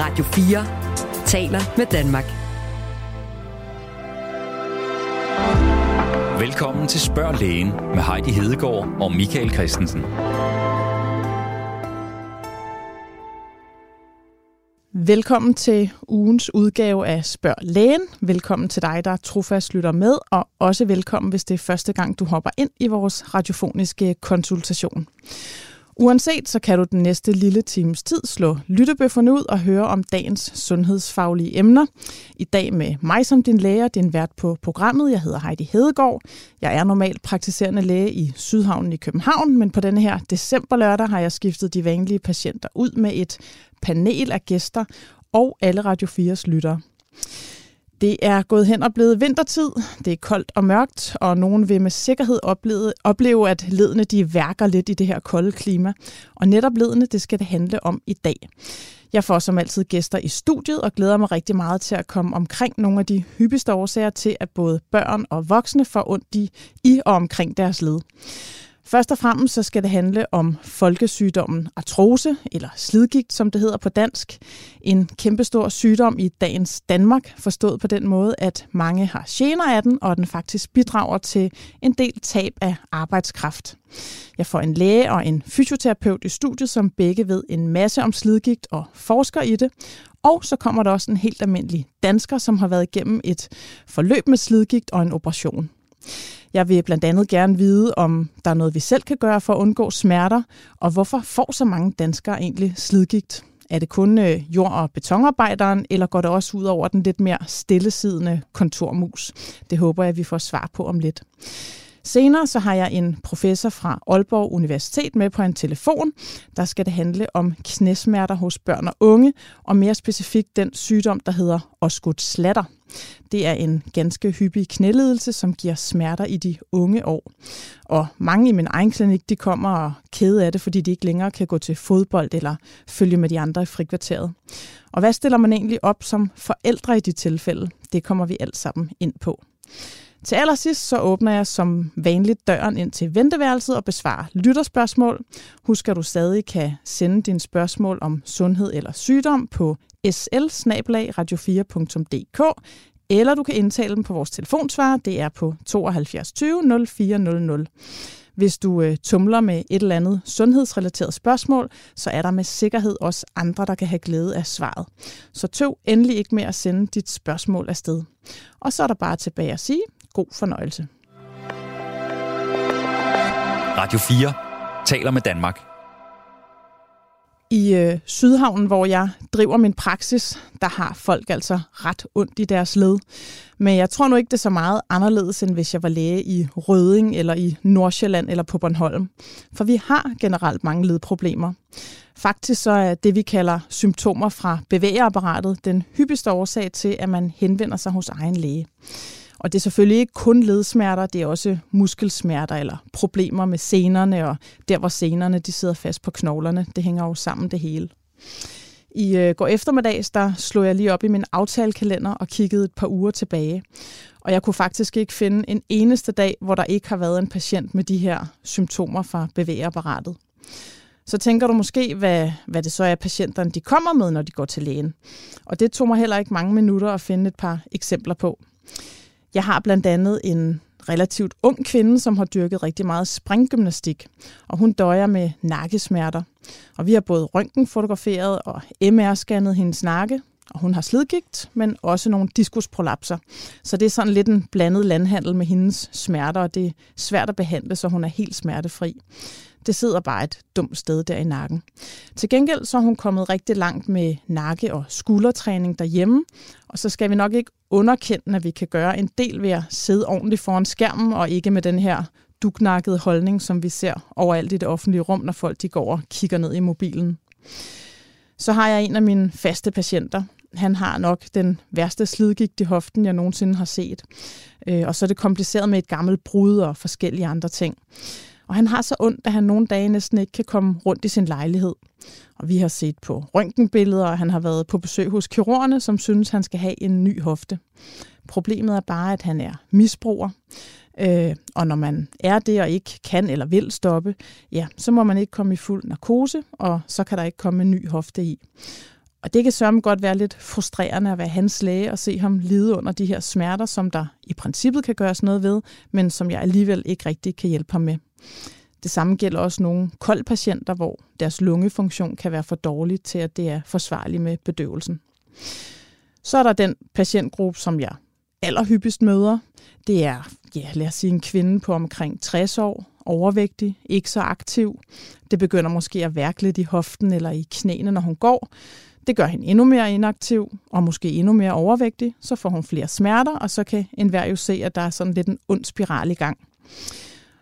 Radio 4 taler med Danmark. Velkommen til Spørg Lægen med Heidi Hedegaard og Michael Christensen. Velkommen til ugens udgave af Spørg Lægen. Velkommen til dig, der trofast lytter med, og også velkommen, hvis det er første gang, du hopper ind i vores radiofoniske konsultation. Uanset så kan du den næste lille times tid slå lyttebøfferne ud og høre om dagens sundhedsfaglige emner. I dag med mig som din læge, din vært på programmet. Jeg hedder Heidi Hedegaard. Jeg er normalt praktiserende læge i Sydhavnen i København, men på denne her december lørdag har jeg skiftet de vanlige patienter ud med et panel af gæster og alle Radio 4's lyttere. Det er gået hen og blevet vintertid. Det er koldt og mørkt, og nogen vil med sikkerhed opleve, opleve, at ledene de værker lidt i det her kolde klima. Og netop ledene, det skal det handle om i dag. Jeg får som altid gæster i studiet og glæder mig rigtig meget til at komme omkring nogle af de hyppigste årsager til, at både børn og voksne får ondt i, i og omkring deres led. Først og fremmest så skal det handle om folkesygdommen artrose, eller slidgigt, som det hedder på dansk. En kæmpestor sygdom i dagens Danmark, forstået på den måde, at mange har gener af den, og den faktisk bidrager til en del tab af arbejdskraft. Jeg får en læge og en fysioterapeut i studiet, som begge ved en masse om slidgigt og forsker i det. Og så kommer der også en helt almindelig dansker, som har været igennem et forløb med slidgigt og en operation. Jeg vil blandt andet gerne vide, om der er noget, vi selv kan gøre for at undgå smerter, og hvorfor får så mange danskere egentlig slidgigt? Er det kun øh, jord- og betonarbejderen, eller går det også ud over den lidt mere stillesidende kontormus? Det håber jeg, vi får svar på om lidt. Senere så har jeg en professor fra Aalborg Universitet med på en telefon. Der skal det handle om knæsmerter hos børn og unge, og mere specifikt den sygdom, der hedder osgood slatter. Det er en ganske hyppig knælidelse, som giver smerter i de unge år. Og mange i min egen klinik, de kommer og kede af det, fordi de ikke længere kan gå til fodbold eller følge med de andre i frikvarteret. Og hvad stiller man egentlig op som forældre i de tilfælde? Det kommer vi alt sammen ind på. Til allersidst så åbner jeg som vanligt døren ind til venteværelset og besvarer lytterspørgsmål. Husk at du stadig kan sende dine spørgsmål om sundhed eller sygdom på sl radio 4dk eller du kan indtale dem på vores telefonsvar. Det er på 72 20 0400. Hvis du øh, tumler med et eller andet sundhedsrelateret spørgsmål, så er der med sikkerhed også andre, der kan have glæde af svaret. Så tøv endelig ikke med at sende dit spørgsmål afsted. Og så er der bare tilbage at sige, god fornøjelse. Radio 4 taler med Danmark. I øh, Sydhavnen, hvor jeg driver min praksis, der har folk altså ret ondt i deres led. Men jeg tror nu ikke, det er så meget anderledes, end hvis jeg var læge i Røding eller i Nordsjælland eller på Bornholm. For vi har generelt mange ledproblemer. Faktisk så er det, vi kalder symptomer fra bevægeapparatet, den hyppigste årsag til, at man henvender sig hos egen læge. Og det er selvfølgelig ikke kun ledsmerter, det er også muskelsmerter eller problemer med senerne, og der hvor senerne de sidder fast på knoglerne. Det hænger jo sammen det hele. I øh, går eftermiddags, der slog jeg lige op i min aftalekalender og kiggede et par uger tilbage. Og jeg kunne faktisk ikke finde en eneste dag, hvor der ikke har været en patient med de her symptomer fra bevægeapparatet. Så tænker du måske, hvad, hvad det så er, patienterne de kommer med, når de går til lægen. Og det tog mig heller ikke mange minutter at finde et par eksempler på. Jeg har blandt andet en relativt ung kvinde, som har dyrket rigtig meget springgymnastik, og hun døjer med nakkesmerter. Og vi har både røntgenfotograferet og MR-scannet hendes nakke, og hun har slidgigt, men også nogle diskusprolapser. Så det er sådan lidt en blandet landhandel med hendes smerter, og det er svært at behandle, så hun er helt smertefri. Det sidder bare et dumt sted der i nakken. Til gengæld så er hun kommet rigtig langt med nakke- og skuldertræning derhjemme, og så skal vi nok ikke underkende, at vi kan gøre en del ved at sidde ordentligt foran skærmen, og ikke med den her duknakkede holdning, som vi ser overalt i det offentlige rum, når folk de går og kigger ned i mobilen. Så har jeg en af mine faste patienter. Han har nok den værste slidgigt i hoften, jeg nogensinde har set. Øh, og så er det kompliceret med et gammelt brud og forskellige andre ting. Og han har så ondt, at han nogle dage næsten ikke kan komme rundt i sin lejlighed. Og vi har set på røntgenbilleder, og han har været på besøg hos kirurgerne, som synes, han skal have en ny hofte. Problemet er bare, at han er misbruger. Øh, og når man er det og ikke kan eller vil stoppe, ja, så må man ikke komme i fuld narkose, og så kan der ikke komme en ny hofte i. Og det kan sørme godt være lidt frustrerende at være hans læge og se ham lide under de her smerter, som der i princippet kan gøres noget ved, men som jeg alligevel ikke rigtig kan hjælpe ham med. Det samme gælder også nogle koldpatienter, hvor deres lungefunktion kan være for dårlig til, at det er forsvarligt med bedøvelsen. Så er der den patientgruppe, som jeg allerhyppigst møder. Det er, ja, lad os sige, en kvinde på omkring 60 år, overvægtig, ikke så aktiv. Det begynder måske at værke lidt i hoften eller i knæene, når hun går. Det gør hende endnu mere inaktiv og måske endnu mere overvægtig. Så får hun flere smerter, og så kan enhver jo se, at der er sådan lidt en ond spiral i gang.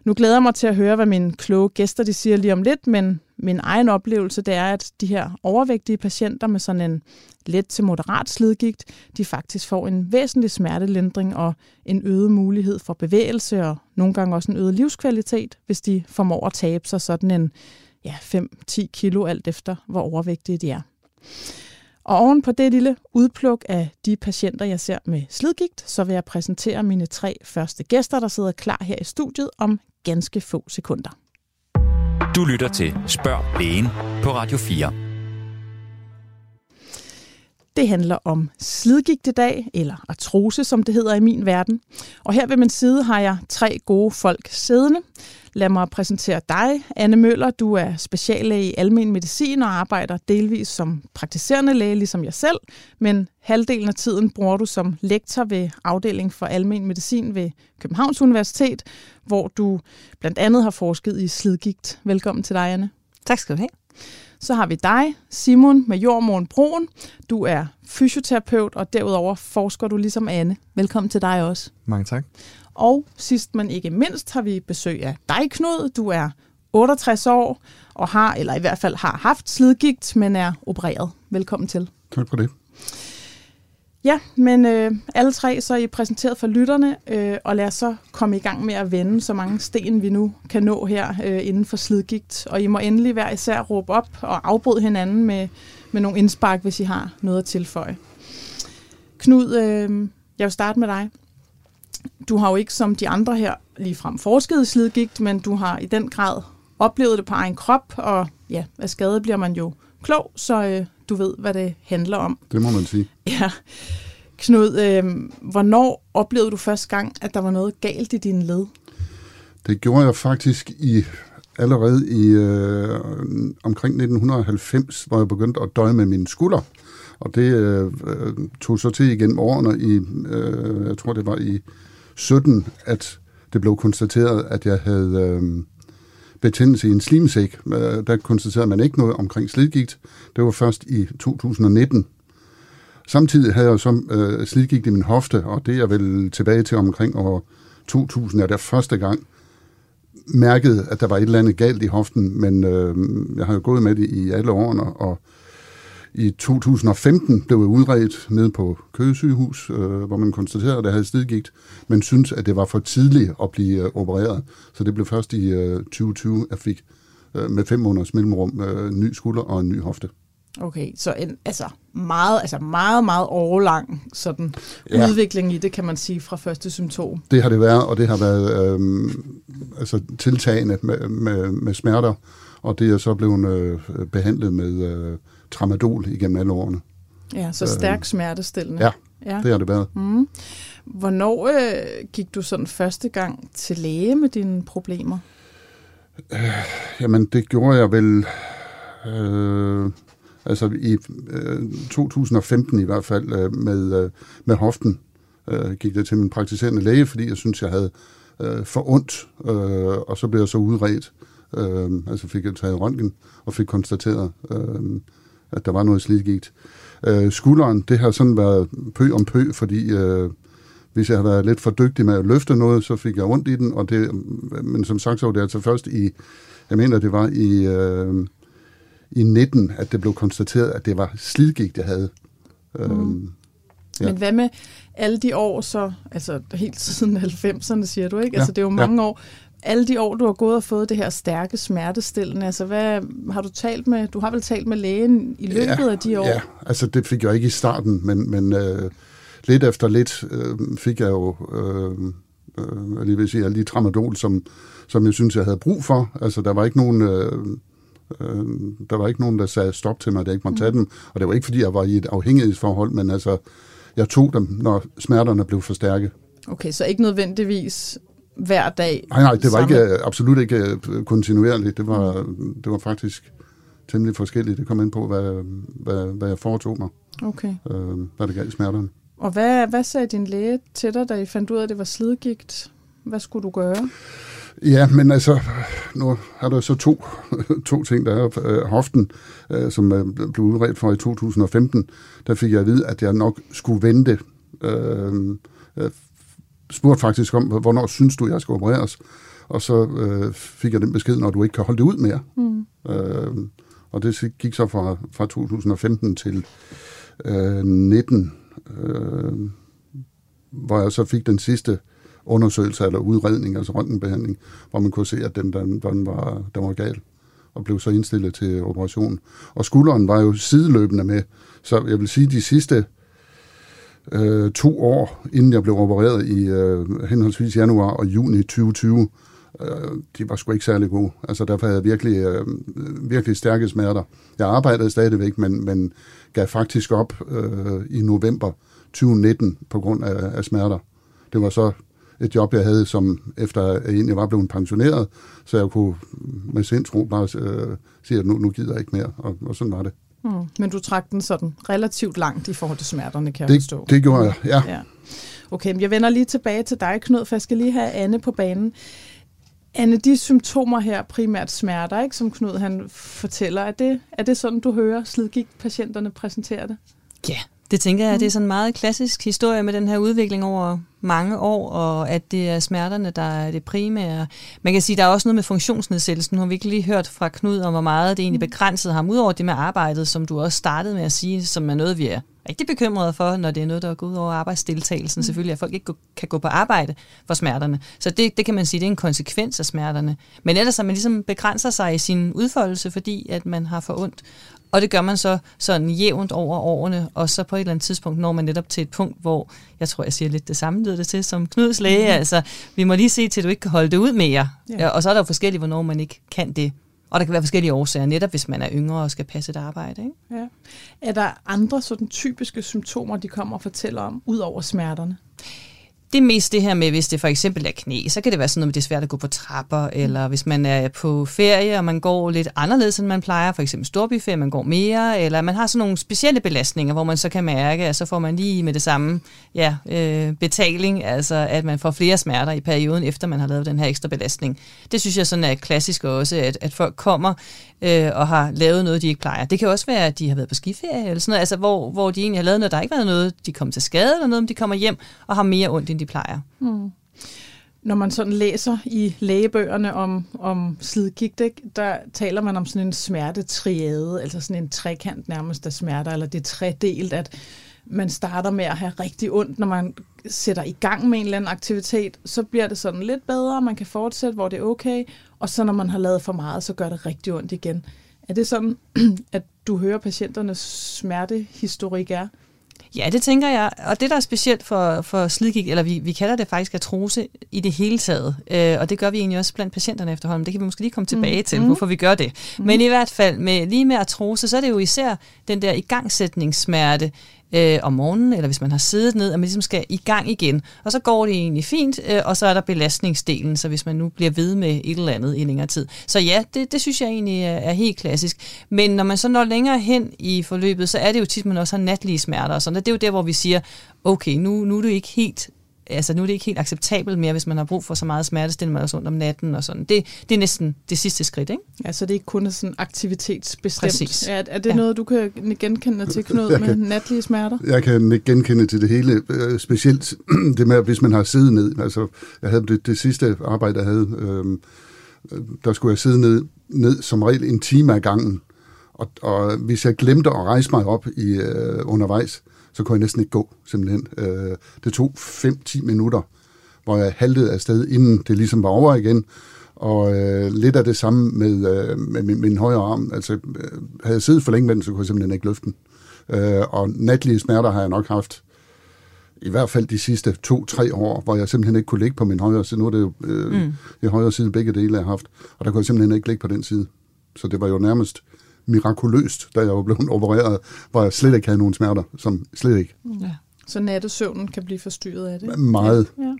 Nu glæder jeg mig til at høre, hvad mine kloge gæster de siger lige om lidt, men min egen oplevelse det er, at de her overvægtige patienter med sådan en let til moderat slidgigt, de faktisk får en væsentlig smertelindring og en øget mulighed for bevægelse og nogle gange også en øget livskvalitet, hvis de formår at tabe sig sådan en ja, 5-10 kilo alt efter, hvor overvægtige de er. Og oven på det lille udpluk af de patienter, jeg ser med slidgigt, så vil jeg præsentere mine tre første gæster, der sidder klar her i studiet om ganske få sekunder. Du lytter til Spørg Lægen på Radio 4. Det handler om slidgigt i dag, eller artrose, som det hedder i min verden. Og her ved min side har jeg tre gode folk siddende. Lad mig præsentere dig, Anne Møller. Du er speciallæge i almen medicin og arbejder delvis som praktiserende læge, ligesom jeg selv, men halvdelen af tiden bruger du som lektor ved afdeling for almen medicin ved Københavns Universitet, hvor du blandt andet har forsket i slidgigt. Velkommen til dig, Anne. Tak skal du have. Så har vi dig, Simon med Jordmoren Broen. Du er fysioterapeut, og derudover forsker du ligesom Anne. Velkommen til dig også. Mange tak. Og sidst men ikke mindst har vi besøg af dig, Knud. Du er 68 år og har, eller i hvert fald har haft slidgigt, men er opereret. Velkommen til. Tak for det. Ja, men øh, alle tre så er I præsenteret for lytterne, øh, og lad os så komme i gang med at vende så mange sten, vi nu kan nå her øh, inden for slidgigt. Og I må endelig hver især råbe op og afbryde hinanden med, med nogle indspark, hvis I har noget at tilføje. Knud, øh, jeg vil starte med dig. Du har jo ikke som de andre her ligefrem forsket i slidgigt, men du har i den grad oplevet det på egen krop, og ja, af skade bliver man jo klog, så øh, du ved, hvad det handler om. Det må man sige. Ja. Knud, øh, hvornår oplevede du første gang, at der var noget galt i dine led? Det gjorde jeg faktisk i allerede i øh, omkring 1990, hvor jeg begyndte at døje med mine skulder. Og det øh, tog så til igen årene i, øh, jeg tror det var i 17, at det blev konstateret, at jeg havde øh, betændelse i en slimsæk. Øh, der konstaterede man ikke noget omkring slidgigt. Det var først i 2019. Samtidig havde jeg så øh, slidgigt i min hofte, og det er vel tilbage til omkring år 2000, er der første gang mærkede, at der var et eller andet galt i hoften, men øh, jeg har jo gået med det i alle årene, og i 2015 blev jeg udredt ned på Køge sygehus, øh, hvor man konstaterede, at jeg havde slidgigt, men syntes, at det var for tidligt at blive øh, opereret. Så det blev først i øh, 2020, at jeg fik øh, med fem måneders mellemrum øh, ny skulder og en ny hofte. Okay, så en altså meget, altså meget, meget overlang sådan ja. udvikling i det, kan man sige, fra første symptom. Det har det været, og det har været øh, altså tiltagende med, med, med smerter, og det er så blevet øh, behandlet med øh, tramadol igennem alle årene. Ja, så stærk øh, smertestillende. Ja, ja, det har det været. Mm. Hvornår øh, gik du sådan første gang til læge med dine problemer? Øh, jamen, det gjorde jeg vel... Øh, altså i øh, 2015 i hvert fald øh, med, øh, med hoften øh, gik det til min praktiserende læge, fordi jeg synes, jeg havde øh, for ondt, øh, og så blev jeg så udredt. Øh, altså fik jeg taget røntgen og fik konstateret, øh, at der var noget slidgigt. Øh, skulderen, det har sådan været pø om pø, fordi øh, hvis jeg har været lidt for dygtig med at løfte noget, så fik jeg ondt i den, og det, men som sagt så var det altså først i, jeg mener det var i, øh, i 19, at det blev konstateret, at det var slidgigt, jeg havde. Mm. Øhm, ja. Men hvad med alle de år så, altså helt siden 90'erne siger du, ikke? Ja, altså det er jo mange ja. år alle de år, du har gået og fået det her stærke smertestillende, altså hvad har du talt med, du har vel talt med lægen i løbet ja, af de år? Ja, altså det fik jeg ikke i starten, men, men øh, lidt efter lidt øh, fik jeg jo, øh, øh, lige vil sige, alle de tramadol, som, som jeg synes, jeg havde brug for. Altså der var ikke nogen, øh, Øh, der var ikke nogen, der sagde stop til mig, at jeg ikke måtte tage dem. Og det var ikke, fordi jeg var i et afhængighedsforhold, men altså, jeg tog dem, når smerterne blev for stærke. Okay, så ikke nødvendigvis hver dag? Nej, nej, det var ikke, absolut ikke øh, kontinuerligt. Det var, det var faktisk temmelig forskelligt. Det kom ind på, hvad, hvad, hvad jeg foretog mig. Okay. Øh, hvad det gav smerterne. Og hvad, hvad sagde din læge til dig, da I fandt ud af, at det var slidgigt? Hvad skulle du gøre? Ja, men altså, nu er der så to, to ting, der er øh, hoften, øh, som øh, blev udredt for i 2015. Der fik jeg at vide, at jeg nok skulle vente. Øh, øh, spurgte faktisk om, hvornår synes du, jeg skal opereres? Og så øh, fik jeg den besked, når du ikke kan holde det ud mere. Mm. Øh, og det gik så fra, fra 2015 til øh, 19, øh, hvor jeg så fik den sidste undersøgelse eller udredning, altså røntgenbehandling, hvor man kunne se, at den, den, den, var, den var gal og blev så indstillet til operation. Og skulderen var jo sideløbende med, så jeg vil sige, de sidste øh, to år, inden jeg blev opereret i øh, henholdsvis januar og juni 2020, øh, de var sgu ikke særlig gode. Altså derfor havde jeg virkelig, øh, virkelig stærke smerter. Jeg arbejdede stadigvæk, men, men gav faktisk op øh, i november 2019 på grund af, af smerter. Det var så et job, jeg havde, som efter jeg egentlig var blevet pensioneret, så jeg kunne med sindsro bare øh, sige, at nu, nu gider jeg ikke mere, og, og sådan var det. Mm. Men du trak den sådan relativt langt i forhold til smerterne, kan det, jeg forstå. Det gjorde jeg, ja. ja. Okay, men jeg vender lige tilbage til dig, Knud, for jeg skal lige have Anne på banen. Anne, de symptomer her, primært smerter, ikke, som Knud han fortæller, er det, er det sådan, du hører slidgigt-patienterne præsentere det? Ja, det tænker jeg, mm. det er sådan en meget klassisk historie med den her udvikling over mange år, og at det er smerterne, der er det primære. Man kan sige, der er også noget med funktionsnedsættelsen. Nu har vi ikke lige hørt fra Knud om, hvor meget det egentlig mm. begrænsede ham, udover det med arbejdet, som du også startede med at sige, som er noget, vi er rigtig bekymrede for, når det er noget, der går ud over arbejdsdeltagelsen. Mm. Selvfølgelig, at folk ikke kan gå på arbejde for smerterne. Så det, det kan man sige, det er en konsekvens af smerterne. Men ellers at man ligesom begrænser sig i sin udfoldelse, fordi at man har for ondt. Og det gør man så sådan jævnt over årene, og så på et eller andet tidspunkt når man netop til et punkt, hvor jeg tror, jeg siger lidt det samme, lyder det til, som Knuds læge. Mm-hmm. Altså, vi må lige se til, at du ikke kan holde det ud mere. Ja. Og så er der jo forskellige, hvornår man ikke kan det. Og der kan være forskellige årsager, netop hvis man er yngre og skal passe et arbejde. Ikke? Ja. Er der andre sådan typiske symptomer, de kommer og fortæller om, ud over smerterne? Det er mest det her med, hvis det for eksempel er knæ, så kan det være sådan noget med, det er svært at gå på trapper, eller hvis man er på ferie, og man går lidt anderledes, end man plejer, for eksempel storbyferie, man går mere, eller man har sådan nogle specielle belastninger, hvor man så kan mærke, at så får man lige med det samme ja, øh, betaling, altså at man får flere smerter i perioden, efter man har lavet den her ekstra belastning. Det synes jeg sådan er klassisk også, at, at folk kommer øh, og har lavet noget, de ikke plejer. Det kan også være, at de har været på skiferie, eller sådan noget, altså hvor, hvor de egentlig har lavet noget, der ikke har været noget, de kommer til skade, eller noget, om de kommer hjem og har mere ondt end de plejer. Mm. Når man sådan læser i lægebøgerne om, om slidgigt, der taler man om sådan en smertetriade, altså sådan en trekant nærmest af smerter, eller det er tredelt, at man starter med at have rigtig ondt, når man sætter i gang med en eller anden aktivitet, så bliver det sådan lidt bedre, man kan fortsætte, hvor det er okay, og så når man har lavet for meget, så gør det rigtig ondt igen. Er det sådan, at du hører patienternes smertehistorik er? Ja, det tænker jeg. Og det, der er specielt for, for slidgigt, eller vi, vi kalder det faktisk artrose i det hele taget, øh, og det gør vi egentlig også blandt patienterne efterhånden. Det kan vi måske lige komme tilbage mm. til, mm. hvorfor vi gør det. Mm. Men i hvert fald, med, lige med artrose, så er det jo især den der igangsætningssmerte, øh, om morgenen, eller hvis man har siddet ned, at man ligesom skal i gang igen. Og så går det egentlig fint, øh, og så er der belastningsdelen, så hvis man nu bliver ved med et eller andet i længere tid. Så ja, det, det synes jeg egentlig er, er helt klassisk. Men når man så når længere hen i forløbet, så er det jo tit, man også har natlige smerter og sådan. Og det er jo der, hvor vi siger, okay, nu, nu er du ikke helt altså nu er det ikke helt acceptabelt mere, hvis man har brug for så meget smertestillende også rundt om natten og sådan. Det, det er næsten det sidste skridt, ikke? Ja, så det er ikke kun sådan aktivitetsbestemt. Præcis. Er, er det ja. noget, du kan genkende til, Knud, med kan, natlige smerter? Jeg kan genkende til det hele, øh, specielt det med, hvis man har siddet ned. Altså, jeg havde det, det sidste arbejde, jeg havde, øh, der skulle jeg sidde ned, ned som regel en time ad gangen. Og, og hvis jeg glemte at rejse mig op i øh, undervejs, så kunne jeg næsten ikke gå, simpelthen. Øh, det tog 5-10 minutter, hvor jeg haltede afsted, inden det ligesom var over igen. Og øh, lidt af det samme med, øh, med min, min højre arm. Altså, øh, havde jeg siddet for længe med den, så kunne jeg simpelthen ikke løfte den. Øh, og natlige smerter har jeg nok haft i hvert fald de sidste to-tre år, hvor jeg simpelthen ikke kunne ligge på min højre side. Nu er det jo øh, mm. i højre side begge dele, jeg har haft. Og der kunne jeg simpelthen ikke ligge på den side. Så det var jo nærmest mirakuløst, da jeg var blevet opereret, hvor jeg slet ikke havde nogen smerter, som slet ikke. Ja. Så nattesøvnen kan blive forstyrret af det? Meget. Ja.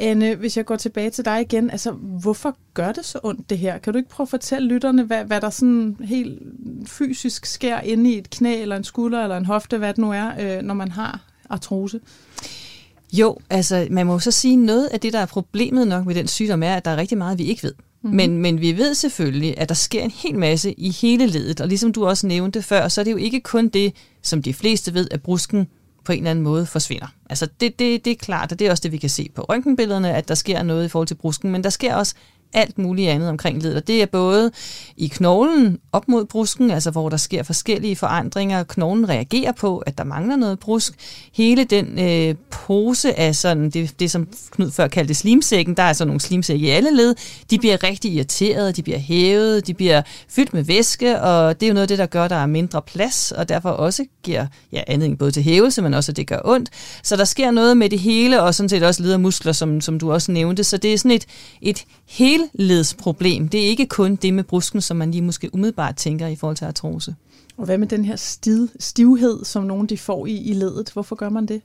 Anne, hvis jeg går tilbage til dig igen, altså hvorfor gør det så ondt det her? Kan du ikke prøve at fortælle lytterne, hvad, hvad der sådan helt fysisk sker inde i et knæ, eller en skulder, eller en hofte, hvad det nu er, øh, når man har artrose? Jo, altså man må så sige, noget af det, der er problemet nok med den sygdom, er, at der er rigtig meget, vi ikke ved. Mm-hmm. Men, men vi ved selvfølgelig, at der sker en hel masse i hele ledet, og ligesom du også nævnte før, så er det jo ikke kun det, som de fleste ved, at brusken på en eller anden måde forsvinder. Altså det, det, det er klart, og det er også det, vi kan se på røntgenbillederne, at der sker noget i forhold til brusken, men der sker også alt muligt andet omkring ledet. Og det er både i knoglen op mod brusken, altså hvor der sker forskellige forandringer. Knoglen reagerer på, at der mangler noget brusk. Hele den øh, pose af sådan, det, det, som Knud før kaldte slimsækken, der er altså nogle slimsække i alle led, de bliver rigtig irriterede, de bliver hævet, de bliver fyldt med væske, og det er jo noget af det, der gør, at der er mindre plads, og derfor også giver ja, anledning både til hævelse, men også, at det gør ondt. Så der sker noget med det hele, og sådan set også ledermuskler, muskler, som, som du også nævnte. Så det er sådan et, et helledsproblem. Det er ikke kun det med brusken, som man lige måske umiddelbart tænker i forhold til artrose. Og hvad med den her stiv, stivhed, som nogen de får i, i ledet? Hvorfor gør man det?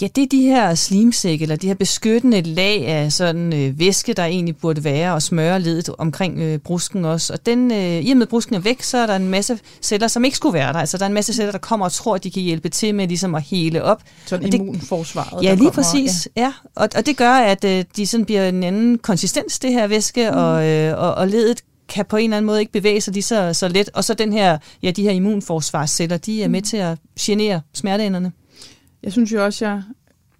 Ja, det er de her slimsække, eller de her beskyttende lag af sådan øh, væske, der egentlig burde være, og smøre ledet omkring øh, brusken også. Og den, øh, i og med brusken er væk, så er der en masse celler, som ikke skulle være der. Altså der er en masse celler, der kommer og tror, at de kan hjælpe til med ligesom at hele op. Så det, immunforsvaret, Ja, lige kommer, præcis. Ja. ja. Og, og det gør, at øh, de sådan bliver en anden konsistens, det her væske, mm. og, øh, og, og ledet kan på en eller anden måde ikke bevæge sig lige så, så let. Og så den her, ja, de her immunforsvarsceller, de er med til at genere smerteenderne. Jeg synes jo også, jeg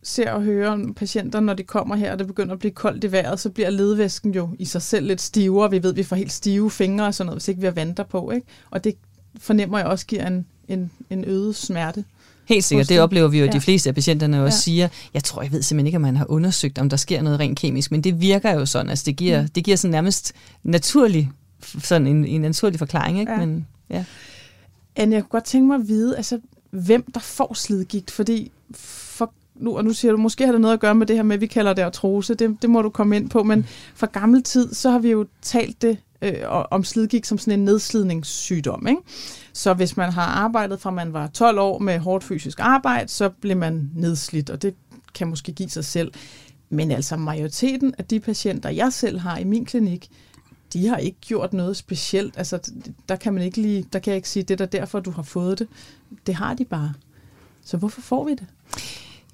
ser og hører om patienter, når de kommer her, og det begynder at blive koldt i vejret, så bliver ledvæsken jo i sig selv lidt stivere. Vi ved, at vi får helt stive fingre og sådan noget, hvis ikke vi har vanter på. Ikke? Og det fornemmer jeg også giver en, en, en øget smerte. Helt sikkert. Det oplever vi jo, at de fleste af patienterne også ja. siger. Jeg tror, jeg ved simpelthen ikke, om man har undersøgt, om der sker noget rent kemisk, men det virker jo sådan. Altså, det giver, mm. det giver sådan nærmest naturlig, sådan en, en naturlig forklaring. Ikke? Ja. Men, ja. Anne, jeg kunne godt tænke mig at vide, altså, hvem der får slidgigt, fordi for nu, og nu siger du, måske har det noget at gøre med det her med, at vi kalder det artrose, det, det må du komme ind på, men fra gammel tid, så har vi jo talt det øh, om slidgigt som sådan en nedslidningssygdom. Ikke? Så hvis man har arbejdet fra man var 12 år med hårdt fysisk arbejde, så bliver man nedslidt, og det kan måske give sig selv. Men altså majoriteten af de patienter, jeg selv har i min klinik, de har ikke gjort noget specielt. Altså, der kan man ikke lige, der kan jeg ikke sige, det er derfor, du har fået det. Det har de bare. Så hvorfor får vi det?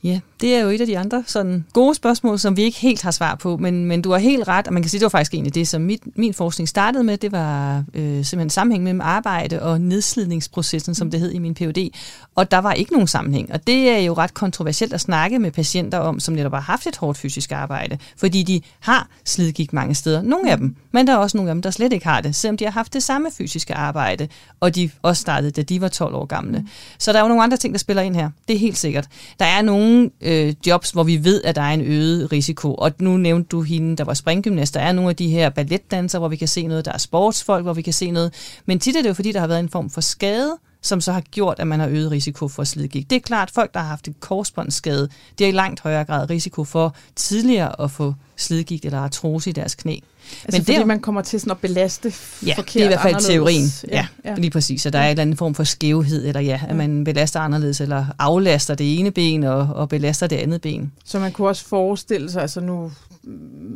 Ja, det er jo et af de andre sådan gode spørgsmål, som vi ikke helt har svar på, men, men du har helt ret, og man kan sige, det var faktisk egentlig det, som mit, min forskning startede med, det var øh, simpelthen sammenhæng mellem arbejde og nedslidningsprocessen, som det hed i min PhD, og der var ikke nogen sammenhæng, og det er jo ret kontroversielt at snakke med patienter om, som netop har haft et hårdt fysisk arbejde, fordi de har slidgigt mange steder, nogle af dem, men der er også nogle af dem, der slet ikke har det, selvom de har haft det samme fysiske arbejde, og de også startede, da de var 12 år gamle. Så der er jo nogle andre ting, der spiller ind her, det er helt sikkert. Der er nogle nogle øh, jobs, hvor vi ved, at der er en øget risiko. Og nu nævnte du hende, der var springgymnast. Der er nogle af de her balletdansere, hvor vi kan se noget. Der er sportsfolk, hvor vi kan se noget. Men tit er det jo, fordi der har været en form for skade, som så har gjort, at man har øget risiko for slidgigt. Det er klart, at folk, der har haft en korsbåndsskade, de har i langt højere grad risiko for tidligere at få slidgigt eller artrose i deres knæ. Altså Men fordi det, man kommer til sådan at belaste ja, forkert det er i hvert fald anderledes. teorien. Ja, Ja, ja, lige præcis. Så der er en eller anden form for skævhed, eller ja, at man belaster anderledes, eller aflaster det ene ben og, og belaster det andet ben. Så man kunne også forestille sig, altså nu,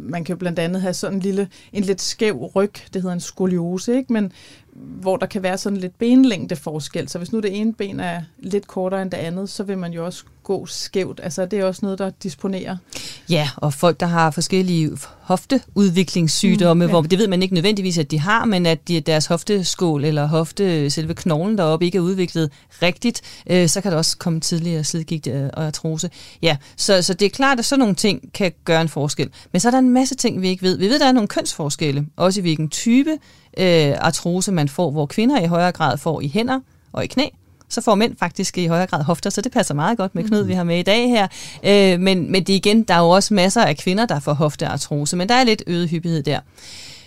man kan jo blandt andet have sådan en lille, en lidt skæv ryg, det hedder en skoliose, ikke? men hvor der kan være sådan lidt benlængde forskel. Så hvis nu det ene ben er lidt kortere end det andet, så vil man jo også gå skævt. Altså det er også noget, der disponerer. Ja, og folk, der har forskellige hofteudviklingssygdomme, mm, ja. hvor det ved man ikke nødvendigvis, at de har, men at de, deres hofteskål eller hofte, selve knoglen deroppe ikke er udviklet rigtigt, øh, så kan der også komme tidligere slidgigt øh, og artrose. Ja, så, så det er klart, at sådan nogle ting kan gøre en forskel. Men så er der en masse ting, vi ikke ved. Vi ved, at der er nogle kønsforskelle, også i hvilken type øh, artrose man får, hvor kvinder i højere grad får i hænder og i knæ, så får mænd faktisk i højere grad hofter, så det passer meget godt med Knud, mm. vi har med i dag her. Øh, men, men det igen, der er jo også masser af kvinder, der får hofteartrose, men der er lidt øget hyppighed der.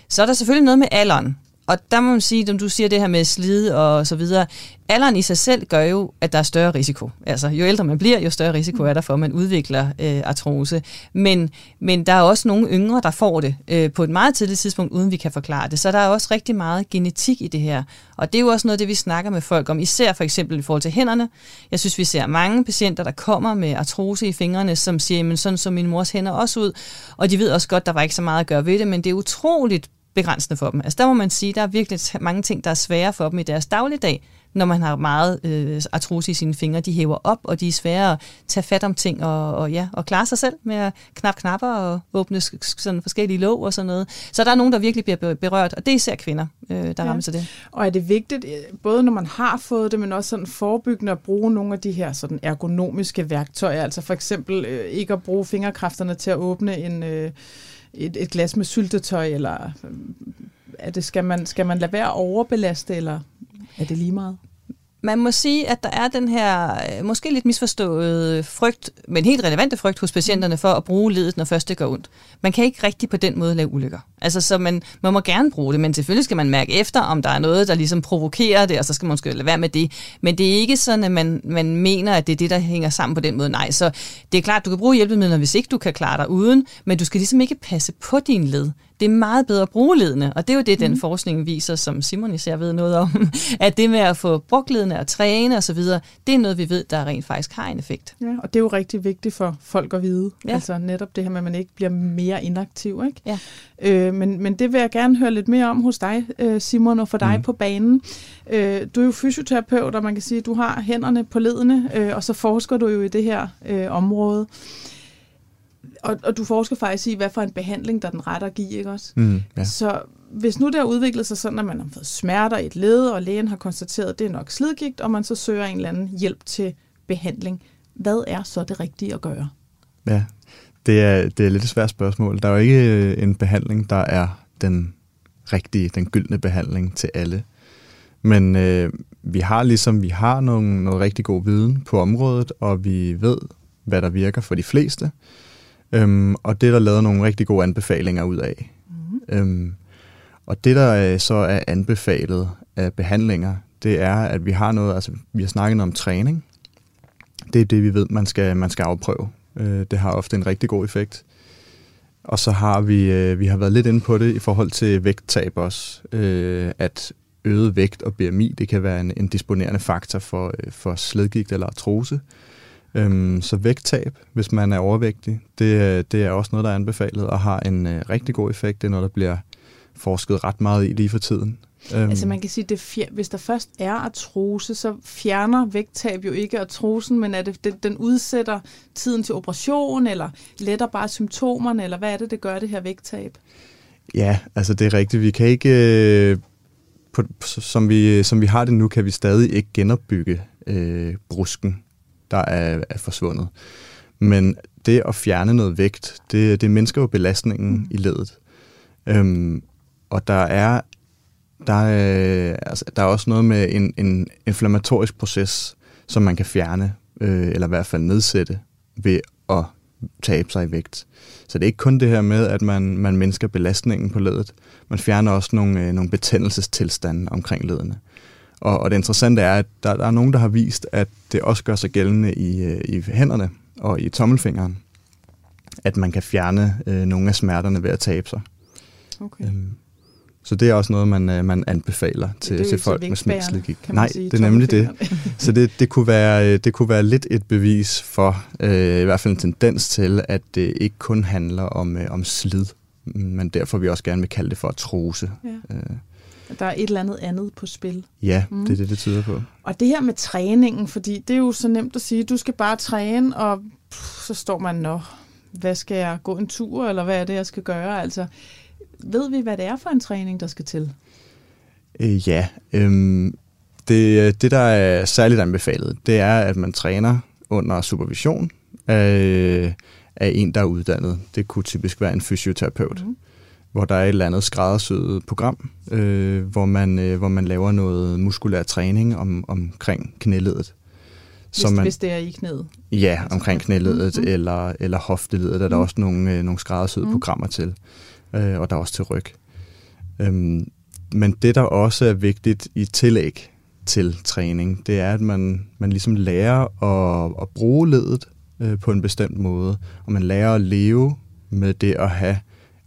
Så er der selvfølgelig noget med alderen og der må man sige, når du siger det her med slid og så videre, alderen i sig selv gør jo, at der er større risiko. Altså, jo ældre man bliver, jo større risiko er der for, at man udvikler øh, artrose. Men, men der er også nogle yngre, der får det øh, på et meget tidligt tidspunkt, uden vi kan forklare det. Så der er også rigtig meget genetik i det her. Og det er jo også noget det, vi snakker med folk om, især for eksempel i forhold til hænderne. Jeg synes, vi ser mange patienter, der kommer med artrose i fingrene, som siger, men sådan så min mors hænder også ud. Og de ved også godt, der var ikke så meget at gøre ved det, men det er utroligt begrænsende for dem. Altså der må man sige, der er virkelig mange ting, der er svære for dem i deres dagligdag, når man har meget øh, artrose i sine fingre. De hæver op, og de er svære at tage fat om ting og, og, ja, og klare sig selv med at knap knapper og åbne sådan forskellige låg og sådan noget. Så der er nogen, der virkelig bliver berørt, og det er især kvinder, øh, der ja. rammer sig det. Og er det vigtigt, øh, både når man har fået det, men også sådan forebyggende at bruge nogle af de her sådan ergonomiske værktøjer, altså for eksempel øh, ikke at bruge fingerkræfterne til at åbne en... Øh, et, et glas med syltetøj, eller øh, er det, skal, man, skal man lade være at overbelaste, eller er det lige meget? man må sige, at der er den her øh, måske lidt misforstået frygt, men helt relevante frygt hos patienterne for at bruge ledet, når først det går ondt. Man kan ikke rigtig på den måde lave ulykker. Altså, så man, man må gerne bruge det, men selvfølgelig skal man mærke efter, om der er noget, der ligesom provokerer det, og så skal man måske lade være med det. Men det er ikke sådan, at man, man mener, at det er det, der hænger sammen på den måde. Nej, så det er klart, du kan bruge hjælpemidler, hvis ikke du kan klare dig uden, men du skal ligesom ikke passe på din led det er meget bedre at bruge ledene, og det er jo det, den mm. forskning viser, som Simon især ved noget om, at det med at få brugt ledene og træne osv., det er noget, vi ved, der rent faktisk har en effekt. Ja, og det er jo rigtig vigtigt for folk at vide. Ja. Altså netop det her med, at man ikke bliver mere inaktiv. Ikke? Ja. Øh, men, men det vil jeg gerne høre lidt mere om hos dig, øh, Simon, og for dig mm. på banen. Øh, du er jo fysioterapeut, og man kan sige, at du har hænderne på ledene, øh, og så forsker du jo i det her øh, område og, og du forsker faktisk i, hvad for en behandling, der er den rette at give, ikke også? Mm, ja. Så hvis nu det har udviklet sig sådan, at man har fået smerter i et led, og lægen har konstateret, at det er nok slidgigt, og man så søger en eller anden hjælp til behandling, hvad er så det rigtige at gøre? Ja, det er, det er lidt et svært spørgsmål. Der er jo ikke øh, en behandling, der er den rigtige, den gyldne behandling til alle. Men øh, vi har ligesom, vi har nogle, noget rigtig god viden på området, og vi ved, hvad der virker for de fleste. Øhm, og det er der lavet nogle rigtig gode anbefalinger ud af. Mm. Øhm, og det, der så er anbefalet af behandlinger, det er, at vi har noget, altså vi har snakket om træning. Det er det, vi ved, man skal, man skal afprøve. Øh, det har ofte en rigtig god effekt. Og så har vi, øh, vi har været lidt inde på det i forhold til vægttab også, øh, at øget vægt og BMI, det kan være en, en disponerende faktor for, øh, for sledgigt eller artrose. Øhm, så vægttab, hvis man er overvægtig, det, det er også noget, der er anbefalet og har en øh, rigtig god effekt. Det er noget, der bliver forsket ret meget i lige for tiden. Øhm. Altså man kan sige, at hvis der først er artrose, så fjerner vægttab jo ikke artrosen, men er det, det, den udsætter tiden til operation, eller letter bare symptomerne, eller hvad er det, det gør det her vægttab? Ja, altså det er rigtigt. Vi kan ikke, øh, på, som, vi, som vi har det nu, kan vi stadig ikke genopbygge øh, brusken der er, er forsvundet. Men det at fjerne noget vægt, det, det mindsker jo belastningen mm. i ledet. Øhm, og der er, der, er, altså, der er også noget med en, en inflammatorisk proces, som man kan fjerne, øh, eller i hvert fald nedsætte, ved at tabe sig i vægt. Så det er ikke kun det her med, at man, man mindsker belastningen på ledet. Man fjerner også nogle, øh, nogle betændelsestilstande omkring ledene. Og, og det interessante er, at der, der er nogen, der har vist, at det også gør sig gældende i, øh, i hænderne og i tommelfingeren, at man kan fjerne øh, nogle af smerterne ved at tabe sig. Okay. Øhm, så det er også noget, man, øh, man anbefaler til, til folk med smerteslidgik. Nej, sige, det er nemlig det. Så det, det, kunne være, øh, det kunne være lidt et bevis for, øh, i hvert fald en tendens til, at det ikke kun handler om, øh, om slid, men derfor vi også gerne vil kalde det for trose. Ja. Øh, der er et eller andet andet på spil. Ja, mm. det er det, det tyder på. Og det her med træningen, fordi det er jo så nemt at sige, du skal bare træne, og pff, så står man, nå, hvad skal jeg gå en tur, eller hvad er det, jeg skal gøre? Altså, ved vi, hvad det er for en træning, der skal til? Øh, ja, øhm, det, det, der er særligt anbefalet, det er, at man træner under supervision af, af en, der er uddannet. Det kunne typisk være en fysioterapeut. Mm hvor der er et eller andet skræddersyet program, øh, hvor, man, øh, hvor man laver noget muskulær træning om, omkring knæledet. Hvis, man, hvis det er i knæet? Ja, omkring knæledet mm. eller, eller hofteledet, der er der mm. også nogle, øh, nogle skræddersyede mm. programmer til, øh, og der er også til ryg. Øhm, men det, der også er vigtigt i tillæg til træning, det er, at man, man ligesom lærer at, at bruge ledet øh, på en bestemt måde, og man lærer at leve med det at have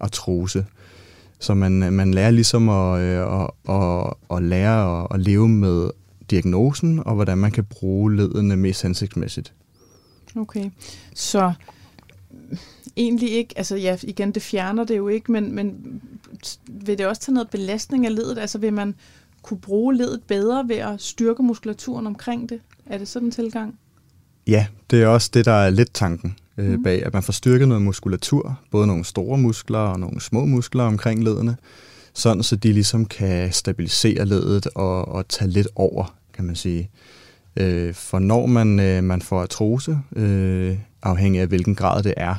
artrose. Så man, øh, man lærer ligesom at, øh, at, at, at lære at, at leve med diagnosen, og hvordan man kan bruge ledene mest hensigtsmæssigt. Okay, så egentlig ikke, altså ja, igen, det fjerner det jo ikke, men, men vil det også tage noget belastning af ledet? Altså vil man kunne bruge ledet bedre ved at styrke muskulaturen omkring det? Er det sådan en tilgang? Ja, det er også det, der er lidt tanken øh, mm. bag, at man får styrket noget muskulatur, både nogle store muskler og nogle små muskler omkring ledene, sådan så de ligesom kan stabilisere ledet og, og tage lidt over, kan man sige. Øh, for når man, øh, man får artrose, øh, afhængig af hvilken grad det er,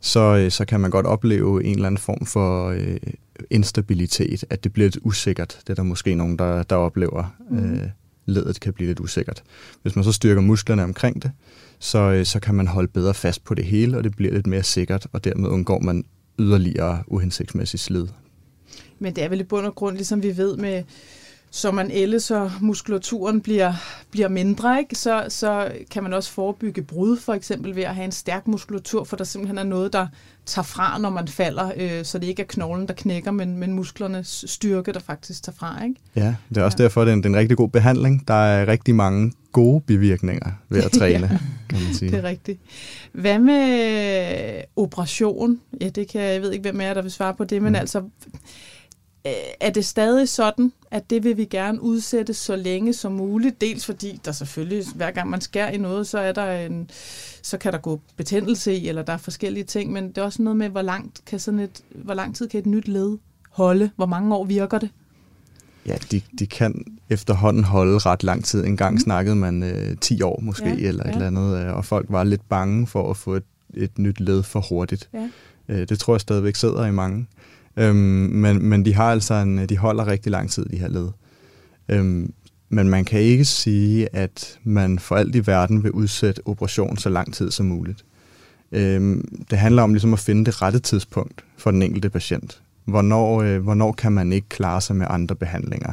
så, øh, så kan man godt opleve en eller anden form for øh, instabilitet, at det bliver lidt usikkert. Det er der måske nogen, der, der oplever. Mm. Øh, ledet kan blive lidt usikkert. Hvis man så styrker musklerne omkring det, så, øh, så kan man holde bedre fast på det hele, og det bliver lidt mere sikkert, og dermed undgår man yderligere uhensigtsmæssig slid. Men det er vel i bund og grund, ligesom vi ved med så man ældes, så muskulaturen bliver, bliver mindre, ikke? Så, så kan man også forebygge brud, for eksempel ved at have en stærk muskulatur, for der simpelthen er noget, der tager fra, når man falder, øh, så det ikke er knoglen, der knækker, men, men musklernes styrke, der faktisk tager fra. Ikke? Ja, det er også ja. derfor, det er, en, det er en rigtig god behandling. Der er rigtig mange gode bivirkninger ved at træne, ja, kan man sige. Det er rigtigt. Hvad med operation? Ja, det kan jeg ved ikke, hvem er der vil svare på det, men mm. altså Øh, er det stadig sådan, at det vil vi gerne udsætte så længe som muligt? Dels fordi der selvfølgelig, hver gang man skærer i noget, så er der en, så kan der gå betændelse i, eller der er forskellige ting, men det er også noget med, hvor langt kan sådan et, hvor lang tid kan et nyt led holde? Hvor mange år virker det? Ja, de, de kan efterhånden holde ret lang tid. En gang mm. snakkede man øh, 10 år måske, ja, eller ja. et eller andet, øh, og folk var lidt bange for at få et, et nyt led for hurtigt. Ja. Øh, det tror jeg stadigvæk sidder i mange. Øhm, men, men de har altså en, de holder rigtig lang tid, de her led. Øhm, men man kan ikke sige, at man for alt i verden vil udsætte operation så lang tid som muligt. Øhm, det handler om ligesom at finde det rette tidspunkt for den enkelte patient. Hvornår, øh, hvornår kan man ikke klare sig med andre behandlinger?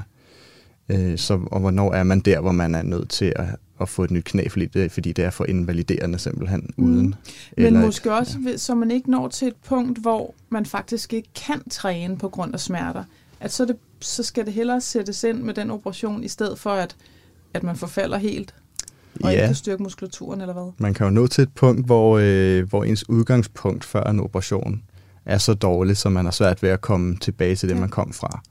Øh, så, og hvornår er man der, hvor man er nødt til at, at få et nyt knæ, fordi det, fordi det er for invaliderende simpelthen mm. uden. Men eller måske et, også, ja. så man ikke når til et punkt, hvor man faktisk ikke kan træne på grund af smerter. At så, det, så skal det hellere sættes ind med den operation, i stedet for at, at man forfalder helt og ja. ikke kan styrke muskulaturen, eller hvad? Man kan jo nå til et punkt, hvor, øh, hvor ens udgangspunkt før en operation er så dårligt, så man har svært ved at komme tilbage til det, ja. man kom fra.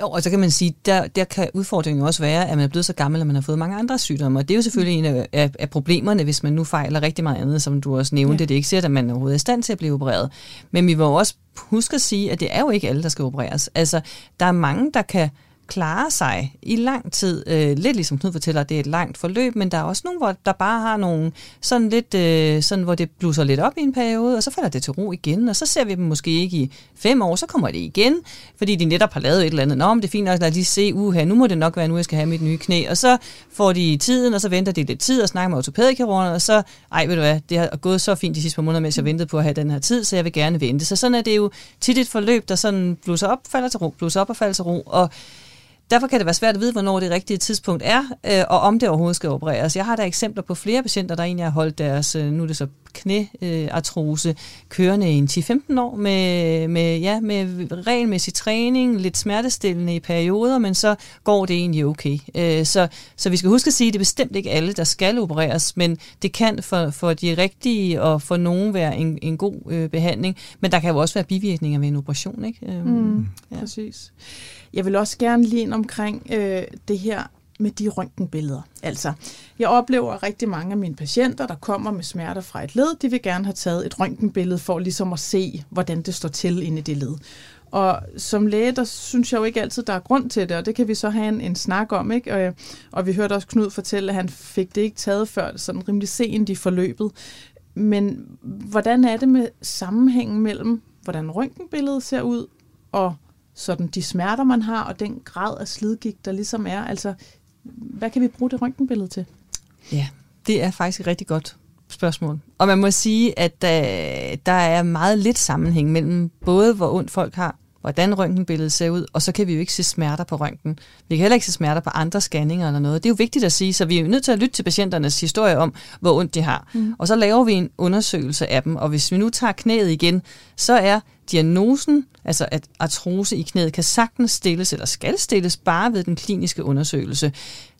Jo, og så kan man sige, der, der kan udfordringen også være, at man er blevet så gammel, at man har fået mange andre sygdomme. Og det er jo selvfølgelig en af, af, af problemerne, hvis man nu fejler rigtig meget andet, som du også nævnte. Ja. Det er ikke sikkert, at man overhovedet er i stand til at blive opereret. Men vi må også huske at sige, at det er jo ikke alle, der skal opereres. Altså, der er mange, der kan klarer sig i lang tid. Øh, lidt ligesom Knud fortæller, det er et langt forløb, men der er også nogen, hvor der bare har nogle sådan lidt, øh, sådan hvor det blusser lidt op i en periode, og så falder det til ro igen, og så ser vi dem måske ikke i fem år, så kommer det igen, fordi de netop har lavet et eller andet. Nå, men det er fint nok, lad lige se, uha, nu må det nok være, nu jeg skal have mit nye knæ, og så får de tiden, og så venter de lidt tid og snakker med ortopædikirurgerne, og så, ej, ved du hvad, det har gået så fint de sidste par måneder, mens jeg ventede på at have den her tid, så jeg vil gerne vente. Så sådan er det jo tit et forløb, der sådan blusser op, falder til ro, blusser op og falder til ro, og Derfor kan det være svært at vide, hvornår det rigtige tidspunkt er, øh, og om det overhovedet skal opereres. Jeg har da eksempler på flere patienter, der egentlig har holdt deres, øh, nu er det så knæartrose, øh, kørende i en 10-15 år med, med, ja, med regelmæssig træning, lidt smertestillende i perioder, men så går det egentlig okay. Øh, så, så vi skal huske at sige, at det er bestemt ikke alle, der skal opereres, men det kan for, for de rigtige og for nogen være en, en god øh, behandling, men der kan jo også være bivirkninger ved en operation. Ikke? Øh, mm, ja. Præcis. Jeg vil også gerne lige ind omkring øh, det her med de røntgenbilleder. Altså, jeg oplever rigtig mange af mine patienter, der kommer med smerter fra et led, de vil gerne have taget et røntgenbillede for ligesom at se, hvordan det står til inde i det led. Og som læge, der synes jeg jo ikke altid, der er grund til det, og det kan vi så have en, en snak om. Ikke? Og, og vi hørte også Knud fortælle, at han fik det ikke taget før, sådan rimelig sent i forløbet. Men hvordan er det med sammenhængen mellem, hvordan røntgenbilledet ser ud, og sådan de smerter, man har, og den grad af slidgigt, der ligesom er. Altså, hvad kan vi bruge det røntgenbillede til? Ja, det er faktisk et rigtig godt spørgsmål. Og man må sige, at der, der er meget lidt sammenhæng mellem både, hvor ondt folk har, hvordan røntgenbilledet ser ud, og så kan vi jo ikke se smerter på røntgen. Vi kan heller ikke se smerter på andre scanninger eller noget. Det er jo vigtigt at sige, så vi er nødt til at lytte til patienternes historie om, hvor ondt de har. Mm. Og så laver vi en undersøgelse af dem, og hvis vi nu tager knæet igen, så er diagnosen, altså at artrose i knæet, kan sagtens stilles eller skal stilles bare ved den kliniske undersøgelse.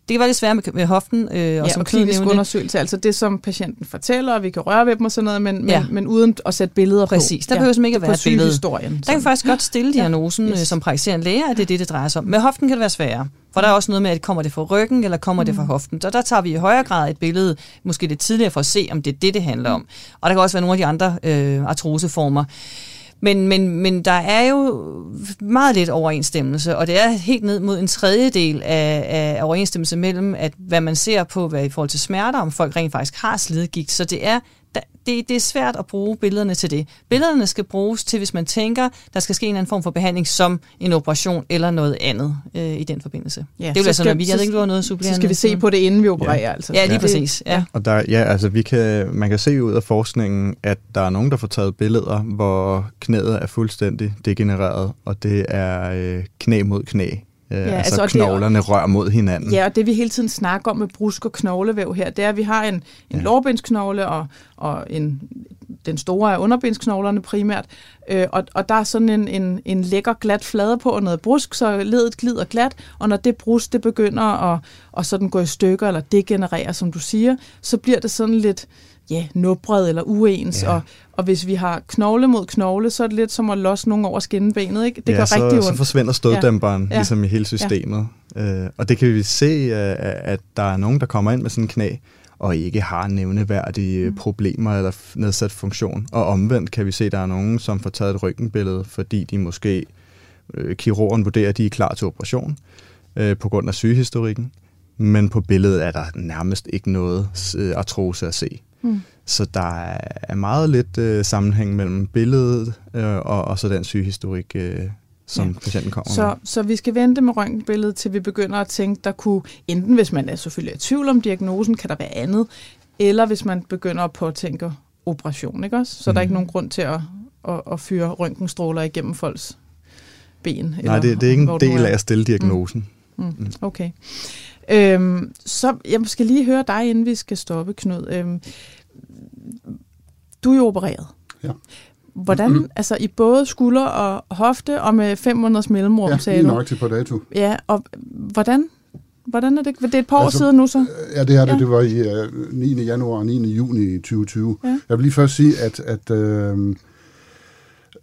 Det kan være lidt svært med, med hoften. Øh, ja, og, som og klinisk nævnte. undersøgelse, altså det, som patienten fortæller, og vi kan røre ved dem og sådan noget, men, ja. men, men uden at sætte billeder Præcis. på. Præcis, der ja. behøver ikke at være et billede. Historien, der kan faktisk godt stille diagnosen ja. yes. som praktiserende læge, at det er det, det drejer sig om. Med hoften kan det være sværere. For der er også noget med, at kommer det fra ryggen, eller kommer mm. det fra mm. hoften. Så der tager vi i højere grad et billede, måske lidt tidligere, for at se, om det er det, det handler om. Og der kan også være nogle af de andre øh, artroseformer. Men, men, men der er jo meget lidt overensstemmelse, og det er helt ned mod en tredjedel af, af overensstemmelse mellem, at hvad man ser på hvad i forhold til smerter, om folk rent faktisk har slidgigt. Så det er det, det er svært at bruge billederne til det. Billederne skal bruges til, hvis man tænker, der skal ske en anden form for behandling, som en operation eller noget andet øh, i den forbindelse. Ja, det er jo altså, når vi, jeg ikke, du har noget supplerende. Så skal vi se på det, inden vi opererer, ja. altså. Ja, lige ja. præcis. Ja. Og der, ja, altså, vi kan, man kan se ud af forskningen, at der er nogen, der får taget billeder, hvor knæet er fuldstændig degenereret, og det er øh, knæ mod knæ Øh, ja, altså, altså knoglerne det, rører mod hinanden. Ja, og det vi hele tiden snakker om med brusk og knoglevæv her, det er, at vi har en, en ja. lårbensknogle og, og en, den store af underbensknoglerne primært, øh, og, og der er sådan en, en, en lækker glat flade på og noget brusk, så ledet glider glat, og når det brusk det begynder at, at sådan gå i stykker eller degenerere, som du siger, så bliver det sådan lidt ja, nubret eller uens, ja. og, og hvis vi har knogle mod knogle, så er det lidt som at losse nogen over skinnebenet, ikke? Det ja, gør så, rigtig ondt. så forsvinder støddæmperen ja. ligesom i hele systemet. Ja. Øh, og det kan vi se, at der er nogen, der kommer ind med sådan en knæ, og ikke har nævneværdige mm. problemer eller nedsat funktion. Og omvendt kan vi se, at der er nogen, som får taget et røntgenbillede, fordi de måske, øh, kirurgen vurderer, at de er klar til operation øh, på grund af sygehistorikken. Men på billedet er der nærmest ikke noget øh, artrose at se. Mm. Så der er meget lidt øh, sammenhæng mellem billedet øh, og, og så den sygehistorik, øh, som ja. patienten kommer så, med. Så vi skal vente med røntgenbilledet, til vi begynder at tænke, der kunne, enten hvis man er selvfølgelig i tvivl om diagnosen, kan der være andet, eller hvis man begynder at påtænke operation, ikke også? Så mm. der er ikke mm. nogen grund til at, at, at fyre røntgenstråler igennem folks ben. Nej, eller, det, det er ikke en del af at stille diagnosen. Mm. Mm. Okay. Øhm, så jeg skal lige høre dig, inden vi skal stoppe, Knud. Øhm, du er jo opereret. Ja. Hvordan, mm-hmm. altså i både skulder og hofte, og med fem måneders mellemrum, ja, sagde du? Ja, til på dato. Ja, og hvordan, hvordan er det? Det er et par år altså, siden nu så? Ja, det er det. Ja. Det var i uh, 9. januar og 9. juni 2020. Ja. Jeg vil lige først sige, at, at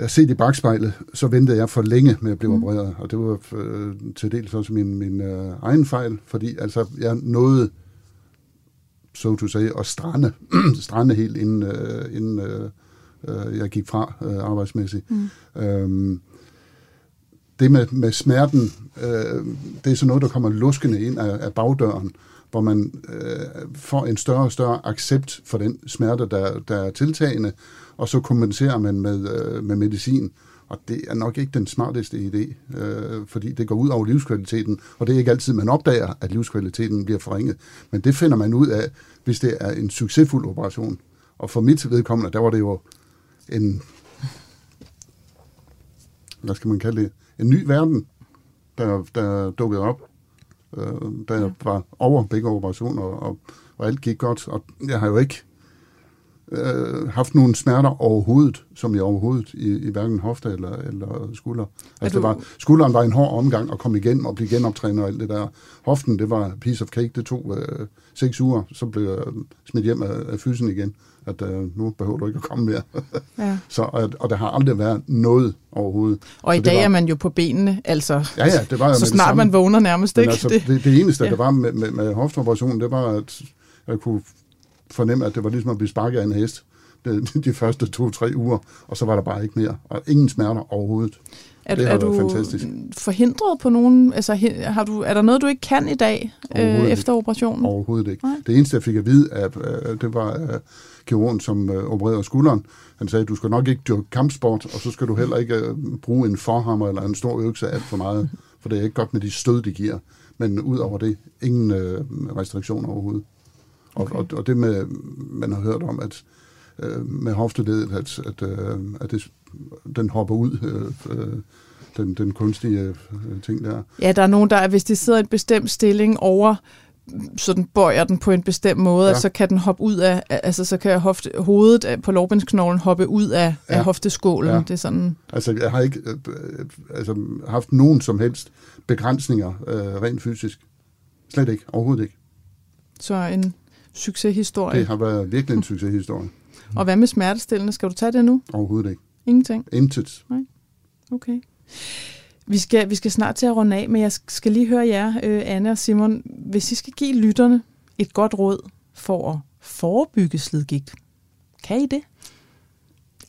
uh, set i bagspejlet, så ventede jeg for længe med at blive mm. opereret, og det var uh, til dels også min, min uh, egen fejl, fordi altså, jeg nåede so to say, og strande, strande helt inden, uh, inden uh, jeg gik fra uh, arbejdsmæssigt. Mm. Øhm, det med, med smerten, uh, det er så noget, der kommer luskende ind af, af bagdøren, hvor man øh, får en større og større accept for den smerte, der, der er tiltagende, og så kompenserer man med, øh, med medicin. Og det er nok ikke den smarteste idé, øh, fordi det går ud over livskvaliteten, og det er ikke altid, man opdager, at livskvaliteten bliver forringet. Men det finder man ud af, hvis det er en succesfuld operation. Og for mit vedkommende, der var det jo en, hvad skal man kalde det, en ny verden, der, der dukkede op, øh, da jeg var over begge operationer, og, og alt gik godt. Og jeg har jo ikke øh, haft nogle smerter overhovedet, som jeg overhovedet i, i hverken hofte eller, eller skulder. Altså, du... det var, skulderen var en hård omgang at komme igen og blive genoptrænet og alt det der. Hoften, det var piece of cake, det tog øh, seks uger, så blev jeg smidt hjem af, af fysen igen, at øh, nu behøver du ikke at komme mere. ja. så, og, og der har aldrig været noget overhovedet. Og så i dag var, er man jo på benene, altså, ja, ja, det var så snart man vågner nærmest, ikke? Altså, det, det eneste, ja. der var med, med, med hofteoperationen, det var, at jeg kunne fornemme, at det var ligesom at blive sparket af en hest de, de første to-tre uger, og så var der bare ikke mere. Og ingen smerter overhovedet. Er, det er du fantastisk. forhindret på nogen? Altså, har du, er der noget, du ikke kan i dag øh, efter operationen? Overhovedet ikke. Nej. Det eneste, jeg fik at vide, at, uh, det var uh, kirurgen, som uh, opererede skulderen. Han sagde, du skal nok ikke dyrke kampsport, og så skal du heller ikke uh, bruge en forhammer eller en stor økse alt for meget, for det er ikke godt med de stød, de giver. Men ud over det, ingen uh, restriktioner overhovedet. Okay. Og, og, og det med, man har hørt om, at øh, med hofteledet, at, at, øh, at det, den hopper ud øh, øh, den, den kunstige øh, ting der. Ja, der er nogen, der, hvis de sidder i en bestemt stilling over sådan bøjer den på en bestemt måde, ja. og så kan den hoppe ud af, altså så kan hofte, hovedet på lårbensknoglen hoppe ud af, ja. af hofteskålen. Ja. Det er sådan... Altså, jeg har ikke øh, altså, haft nogen som helst begrænsninger øh, rent fysisk. Slet ikke. Overhovedet ikke. Så en succeshistorie. Det har været virkelig en succeshistorie. Og hvad med smertestillende? Skal du tage det nu? Overhovedet ikke. Ingenting? Intet. Nej. Okay. Vi skal, vi skal snart til at runde af, men jeg skal lige høre jer, øh, Anne og Simon. Hvis I skal give lytterne et godt råd for at forebygge slidgigt, kan I det?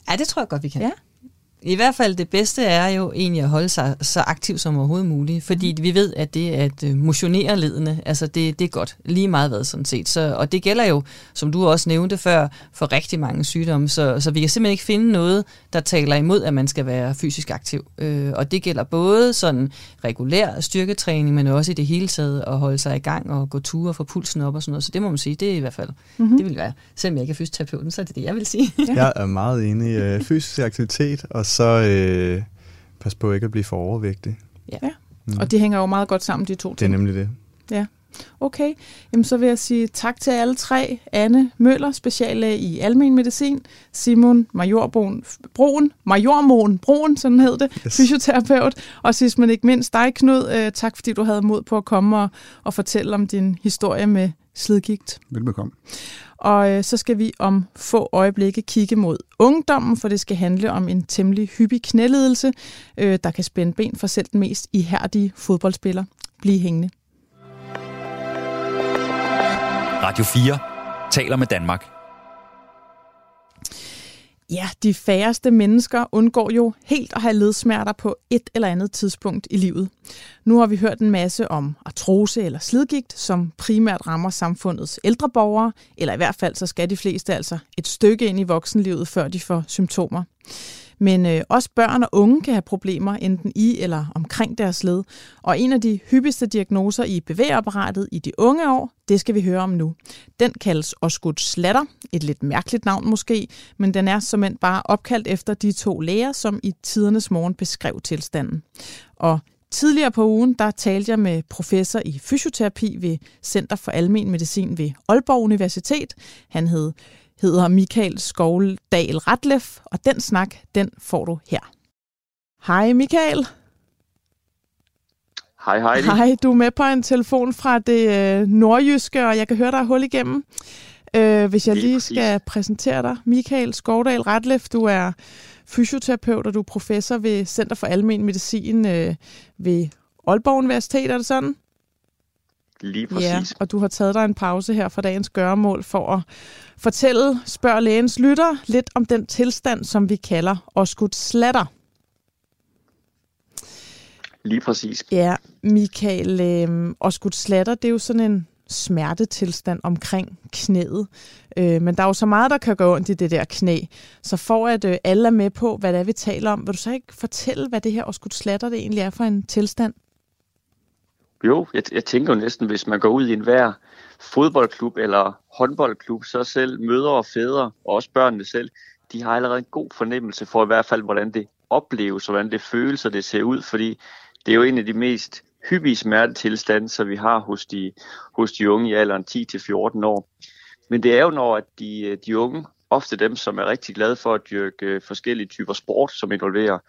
Ja, det tror jeg godt, vi kan. Ja. I hvert fald det bedste er jo egentlig at holde sig så aktiv som overhovedet muligt, fordi mm. vi ved, at det at øh, motionere ledene, altså det, det er godt, lige meget hvad sådan set. Så, og det gælder jo, som du også nævnte før, for rigtig mange sygdomme, så, så vi kan simpelthen ikke finde noget, der taler imod, at man skal være fysisk aktiv. Øh, og det gælder både sådan regulær styrketræning, men også i det hele taget at holde sig i gang og gå ture og få pulsen op og sådan noget. Så det må man sige, det er i hvert fald, mm-hmm. det vil være, selvom jeg ikke er fysioterapeuten, så er det det, jeg vil sige. jeg er meget enig i øh, fysisk aktivitet, og så øh, pas på ikke at blive for overvægtig. Ja, ja. Mm. og de hænger jo meget godt sammen, de to ting. Det er nemlig det. Ja. Okay, Jamen, så vil jeg sige tak til alle tre. Anne Møller, speciallæge i almen medicin. Simon Majorbroen, Broen, Majormoen Broen, sådan hed det, yes. fysioterapeut. Og sidst men ikke mindst dig, Knud. Øh, tak fordi du havde mod på at komme og, og fortælle om din historie med slidgigt. Velbekomme. Og øh, så skal vi om få øjeblikke kigge mod ungdommen, for det skal handle om en temmelig hyppig knæledelse, øh, der kan spænde ben for selv den mest ihærdige fodboldspiller. Bliv hængende. Radio 4 taler med Danmark. Ja, de færreste mennesker undgår jo helt at have ledsmerter på et eller andet tidspunkt i livet. Nu har vi hørt en masse om artrose eller slidgigt, som primært rammer samfundets ældre borgere, eller i hvert fald så skal de fleste altså et stykke ind i voksenlivet, før de får symptomer. Men øh, også børn og unge kan have problemer enten i eller omkring deres led. Og en af de hyppigste diagnoser i bevægeapparatet i de unge år, det skal vi høre om nu. Den kaldes Osgood Slatter, et lidt mærkeligt navn måske, men den er som bare opkaldt efter de to læger, som i tidernes morgen beskrev tilstanden. Og Tidligere på ugen, der talte jeg med professor i fysioterapi ved Center for Almen Medicin ved Aalborg Universitet. Han hed hedder Michael Skovldal Ratlef, og den snak, den får du her. Hej Michael. Hej hej. Hej, du er med på en telefon fra det øh, nordjyske, og jeg kan høre, er hul igennem. Øh, hvis jeg lige skal præsentere dig. Michael Skovdal Ratlef, du er fysioterapeut, og du er professor ved Center for Almen Medicin øh, ved Aalborg Universitet, er det sådan? Lige præcis. Ja, og du har taget dig en pause her fra dagens gøremål for at fortælle, spørg lægens lytter, lidt om den tilstand, som vi kalder oskud slatter. Lige præcis. Ja, Michael, øh, oskud slatter, det er jo sådan en smertetilstand omkring knæet. Øh, men der er jo så meget, der kan gå ondt i det der knæ. Så for at øh, alle er med på, hvad det er, vi taler om, vil du så ikke fortælle, hvad det her oskud slatter det egentlig er for en tilstand? Jo, jeg, jeg tænker jo næsten, hvis man går ud i enhver fodboldklub eller håndboldklub, så selv mødre og fædre, og også børnene selv, de har allerede en god fornemmelse for i hvert fald, hvordan det opleves, og hvordan det føles, og det ser ud, fordi det er jo en af de mest hyppige smertetilstande, som vi har hos de, hos de unge i alderen 10-14 år. Men det er jo, når at de, de unge, ofte dem, som er rigtig glade for at dyrke forskellige typer sport, som involverer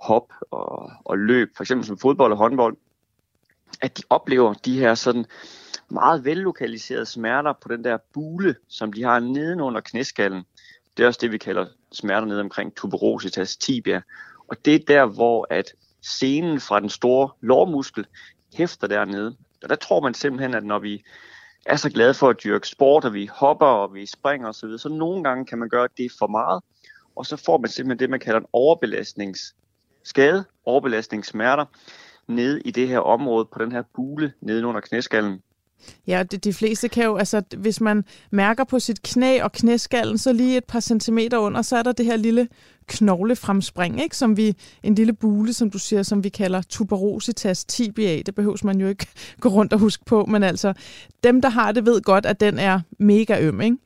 hop og, og løb, for eksempel som fodbold og håndbold, at de oplever de her sådan meget vellokaliserede smerter på den der bule, som de har nedenunder knæskallen. Det er også det, vi kalder smerter nede omkring tuberositas tibia. Og det er der, hvor at senen fra den store lårmuskel hæfter dernede. Og der tror man simpelthen, at når vi er så glade for at dyrke sport, og vi hopper, og vi springer osv., så nogle gange kan man gøre det for meget, og så får man simpelthen det, man kalder en overbelastningsskade, overbelastningssmerter, ned i det her område på den her bule nede under knæskallen. Ja, de, de fleste kan jo, altså hvis man mærker på sit knæ og knæskallen, så lige et par centimeter under, så er der det her lille knoglefremspring, ikke? Som vi, en lille bule, som du siger, som vi kalder tuberositas tibia. Det behøver man jo ikke gå rundt og huske på, men altså dem, der har det, ved godt, at den er mega øm, ikke?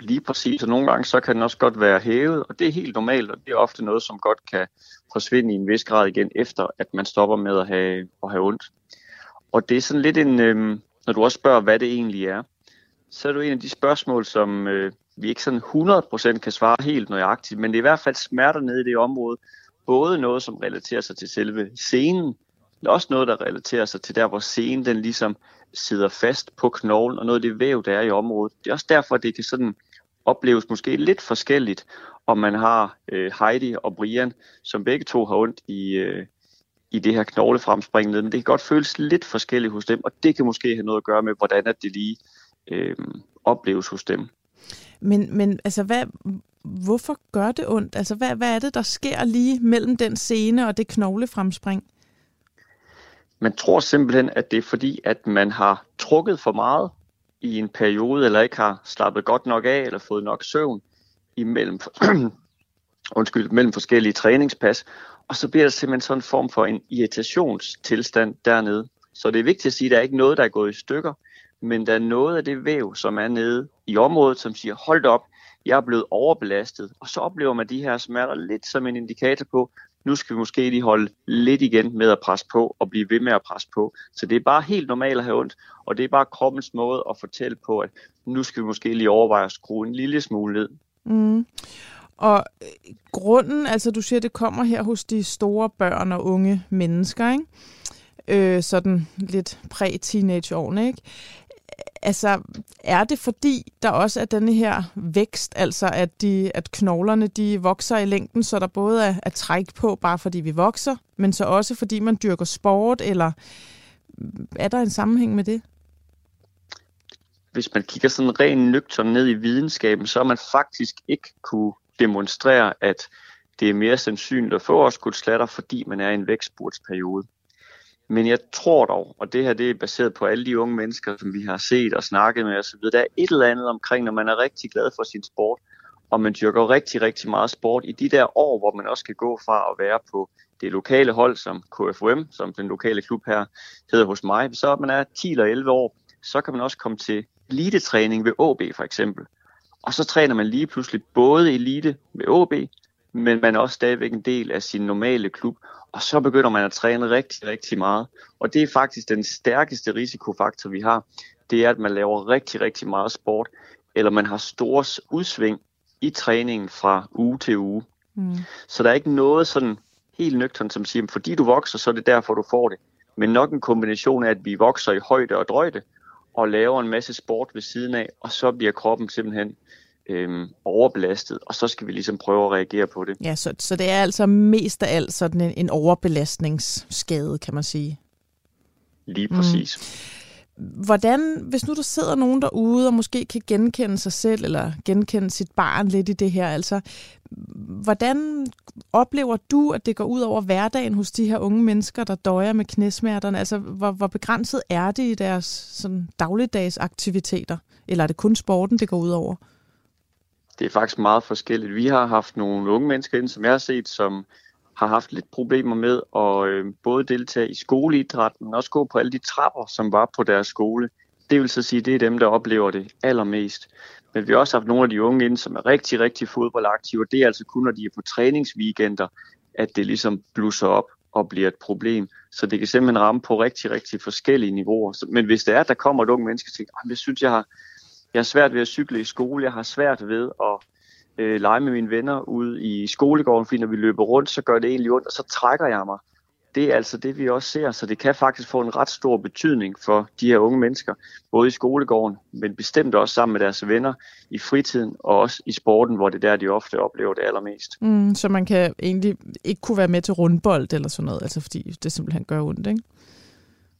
Lige præcis, og nogle gange så kan den også godt være hævet, og det er helt normalt, og det er ofte noget, som godt kan forsvinde i en vis grad igen, efter at man stopper med at have, at have ondt. Og det er sådan lidt en, øh, når du også spørger, hvad det egentlig er, så er det en af de spørgsmål, som øh, vi ikke sådan 100% kan svare helt nøjagtigt, men det er i hvert fald smerter nede i det område. Både noget, som relaterer sig til selve scenen, men også noget, der relaterer sig til der, hvor scenen den ligesom sidder fast på knoglen, og noget af det væv, der er i området. Det er også derfor, det kan sådan opleves måske lidt forskelligt, om man har øh, Heidi og Brian, som begge to har ondt i, øh, i det her knoglefremspring men det kan godt føles lidt forskelligt hos dem, og det kan måske have noget at gøre med, hvordan at det lige øh, opleves hos dem. Men, men altså, hvad, hvorfor gør det ondt? Altså, hvad, hvad er det, der sker lige mellem den scene og det knoglefremspring? Man tror simpelthen, at det er fordi, at man har trukket for meget i en periode, eller ikke har slappet godt nok af, eller fået nok søvn imellem, undskyld, mellem forskellige træningspas, og så bliver der simpelthen sådan en form for en irritationstilstand dernede. Så det er vigtigt at sige, at der er ikke noget, der er gået i stykker, men der er noget af det væv, som er nede i området, som siger, hold op, jeg er blevet overbelastet. Og så oplever man de her smerter lidt som en indikator på, nu skal vi måske lige holde lidt igen med at presse på og blive ved med at presse på. Så det er bare helt normalt at have ondt, og det er bare kroppens måde at fortælle på, at nu skal vi måske lige overveje at skrue en lille smule ned. Mm. Og øh, grunden, altså du siger, det kommer her hos de store børn og unge mennesker, ikke? Øh, sådan lidt præ-teenageårene, ikke? Altså, er det fordi, der også er denne her vækst, altså at, de, at knoglerne de vokser i længden, så der både er, er træk på, bare fordi vi vokser, men så også fordi man dyrker sport, eller er der en sammenhæng med det? Hvis man kigger sådan ren nøgtern ned i videnskaben, så har man faktisk ikke kunne demonstrere, at det er mere sandsynligt at få årskudsslatter, fordi man er i en vækstspurtsperiode. Men jeg tror dog, og det her det er baseret på alle de unge mennesker, som vi har set og snakket med osv., der er et eller andet omkring, når man er rigtig glad for sin sport, og man dyrker rigtig, rigtig meget sport i de der år, hvor man også kan gå fra at være på det lokale hold, som KFUM, som den lokale klub her hedder hos mig. Så man er 10 eller 11 år, så kan man også komme til elitetræning ved AB for eksempel. Og så træner man lige pludselig både elite ved AB, men man er også stadigvæk en del af sin normale klub, og så begynder man at træne rigtig, rigtig meget. Og det er faktisk den stærkeste risikofaktor, vi har. Det er, at man laver rigtig, rigtig meget sport, eller man har store udsving i træningen fra uge til uge. Mm. Så der er ikke noget sådan helt nøgternt, som siger, fordi du vokser, så er det derfor, du får det. Men nok en kombination af, at vi vokser i højde og drøjde, og laver en masse sport ved siden af, og så bliver kroppen simpelthen øhm, overbelastet, og så skal vi ligesom prøve at reagere på det. Ja, så, så det er altså mest af alt sådan en, en overbelastningsskade, kan man sige. Lige præcis. Mm. Hvordan, hvis nu der sidder nogen derude og måske kan genkende sig selv eller genkende sit barn lidt i det her, altså hvordan oplever du, at det går ud over hverdagen hos de her unge mennesker, der døjer med knæsmerterne? Altså hvor, hvor begrænset er det i deres sådan, dagligdags aktiviteter? Eller er det kun sporten, det går ud over? det er faktisk meget forskelligt. Vi har haft nogle unge mennesker ind, som jeg har set, som har haft lidt problemer med at øh, både deltage i skoleidrætten, men også gå på alle de trapper, som var på deres skole. Det vil så sige, det er dem, der oplever det allermest. Men vi har også haft nogle af de unge ind, som er rigtig, rigtig fodboldaktive, og det er altså kun, når de er på træningsweekender, at det ligesom blusser op og bliver et problem. Så det kan simpelthen ramme på rigtig, rigtig forskellige niveauer. Men hvis det er, at der kommer et unge menneske og tænker, ah, jeg synes, jeg har, jeg har svært ved at cykle i skole, jeg har svært ved at øh, lege med mine venner ude i skolegården, fordi når vi løber rundt, så gør det egentlig ondt, og så trækker jeg mig. Det er altså det, vi også ser, så det kan faktisk få en ret stor betydning for de her unge mennesker, både i skolegården, men bestemt også sammen med deres venner i fritiden, og også i sporten, hvor det er der, de ofte oplever det allermest. Mm, så man kan egentlig ikke kunne være med til rundbold eller sådan noget, altså fordi det simpelthen gør ondt, ikke?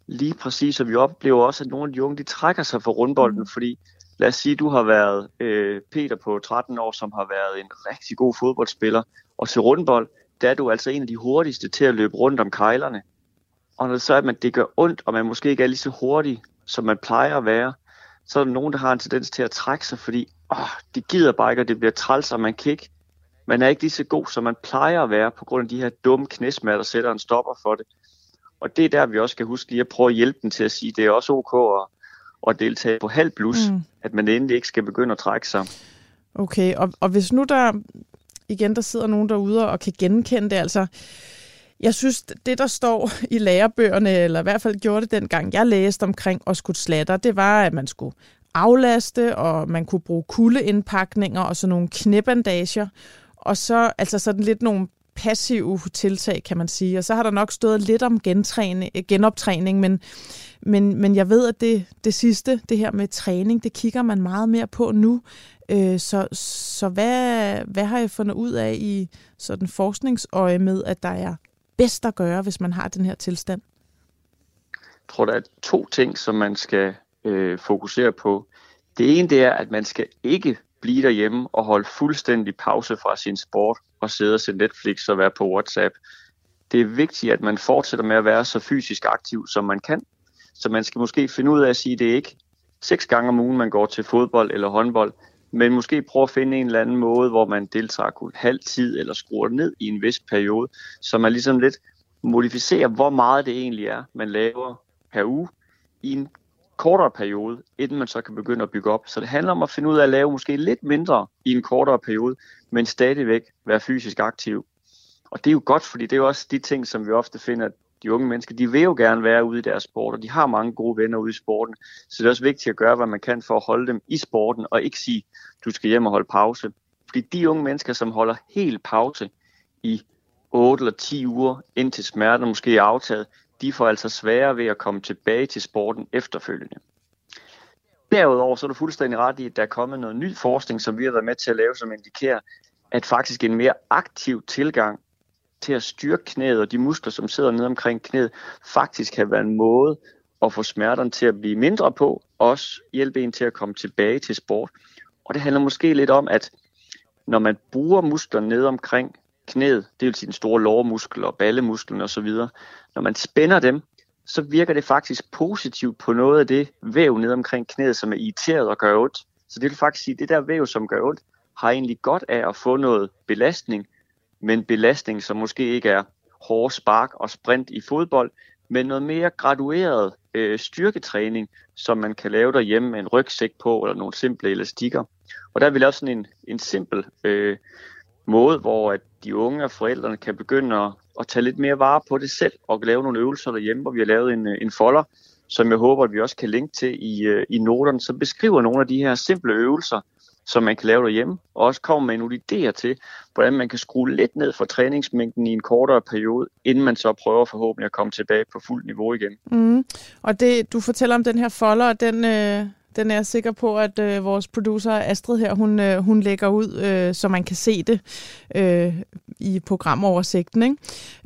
Lige præcis, og vi oplever også, at nogle af de unge, de trækker sig for rundbolden, mm. fordi lad os sige, du har været øh, Peter på 13 år, som har været en rigtig god fodboldspiller, og til rundbold, der er du altså en af de hurtigste til at løbe rundt om kejlerne. Og når det så er, at det gør ondt, og man måske ikke er lige så hurtig, som man plejer at være, så er der nogen, der har en tendens til at trække sig, fordi åh, det gider bare ikke, og det bliver træls, og man kan ikke, man er ikke lige så god, som man plejer at være, på grund af de her dumme knæsmær, der sætter en stopper for det. Og det er der, vi også skal huske lige at prøve at hjælpe dem til at sige, at det er også ok at, at deltage på halv plus, mm. at man endelig ikke skal begynde at trække sig. Okay, og, og hvis nu der igen, der sidder nogen derude og kan genkende det. Altså, jeg synes, det der står i lærebøgerne, eller i hvert fald gjorde det dengang, jeg læste omkring skudt slatter, det var, at man skulle aflaste, og man kunne bruge kuldeindpakninger og sådan nogle knæbandager. Og så altså sådan lidt nogle passive tiltag, kan man sige. Og så har der nok stået lidt om gentræning, genoptræning, men, men, men jeg ved, at det, det sidste, det her med træning, det kigger man meget mere på nu. Øh, så så hvad, hvad har jeg fundet ud af i sådan forskningsøje med, at der er bedst at gøre, hvis man har den her tilstand? Jeg tror, der er to ting, som man skal øh, fokusere på. Det ene det er, at man skal ikke blive derhjemme og holde fuldstændig pause fra sin sport og sidde og se Netflix og være på WhatsApp. Det er vigtigt, at man fortsætter med at være så fysisk aktiv, som man kan. Så man skal måske finde ud af at sige, at det er ikke seks gange om ugen, man går til fodbold eller håndbold, men måske prøve at finde en eller anden måde, hvor man deltager kun halv tid eller skruer ned i en vis periode, så man ligesom lidt modificerer, hvor meget det egentlig er, man laver per uge i en kortere periode, inden man så kan begynde at bygge op. Så det handler om at finde ud af at lave måske lidt mindre i en kortere periode, men stadigvæk være fysisk aktiv. Og det er jo godt, fordi det er jo også de ting, som vi ofte finder, de unge mennesker, de vil jo gerne være ude i deres sport, og de har mange gode venner ude i sporten. Så det er også vigtigt at gøre, hvad man kan for at holde dem i sporten, og ikke sige, du skal hjem og holde pause. Fordi de unge mennesker, som holder helt pause i 8 eller 10 uger, indtil smerten måske er aftaget, de får altså sværere ved at komme tilbage til sporten efterfølgende. Derudover så er du fuldstændig ret i, at der er kommet noget ny forskning, som vi har været med til at lave, som indikerer, at faktisk en mere aktiv tilgang til at styrke knæet og de muskler, som sidder nede omkring knæet, faktisk kan være en måde at få smerterne til at blive mindre på, også hjælpe en til at komme tilbage til sport. Og det handler måske lidt om, at når man bruger muskler nede omkring knæet, det vil sige den store lårmuskel og ballemusklen osv., når man spænder dem, så virker det faktisk positivt på noget af det væv nede omkring knæet, som er irriteret og gør ondt. Så det vil faktisk sige, at det der væv, som gør ondt, har egentlig godt af at få noget belastning, men belastning, som måske ikke er hårde spark og sprint i fodbold, men noget mere gradueret øh, styrketræning, som man kan lave derhjemme med en rygsæk på eller nogle simple elastikker. Og der vil også sådan en, en simpel øh, måde, hvor at de unge og forældrene kan begynde at, at tage lidt mere vare på det selv og lave nogle øvelser derhjemme, hvor vi har lavet en, øh, en folder, som jeg håber, at vi også kan linke til i, øh, i noterne, som beskriver nogle af de her simple øvelser, som man kan lave derhjemme, og også kommer med nogle idéer til, hvordan man kan skrue lidt ned for træningsmængden i en kortere periode, inden man så prøver forhåbentlig at komme tilbage på fuld niveau igen. Mm. Og det, du fortæller om den her folder, den, øh, den er jeg sikker på, at øh, vores producer Astrid her, hun, øh, hun lægger ud, øh, så man kan se det øh, i programoversigten. Ikke?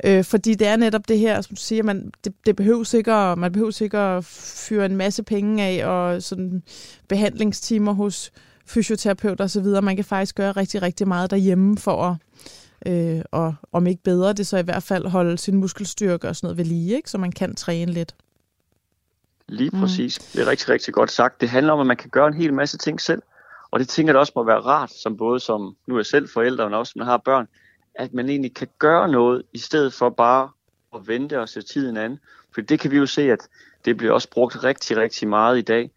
Øh, fordi det er netop det her, som du siger, man, det, det behøver sikkert, man behøver sikkert at fyre en masse penge af, og sådan behandlingstimer hos fysioterapeuter osv. Man kan faktisk gøre rigtig, rigtig meget derhjemme for at, øh, og om ikke bedre, det så i hvert fald holde sin muskelstyrke og sådan noget ved lige, ikke? så man kan træne lidt. Lige mm. præcis. Mm. Det er rigtig, rigtig godt sagt. Det handler om, at man kan gøre en hel masse ting selv. Og det tænker jeg også må være rart, som både som, nu er selv forældre, men også man har børn, at man egentlig kan gøre noget, i stedet for bare at vente og se tiden an. For det kan vi jo se, at det bliver også brugt rigtig, rigtig meget i dag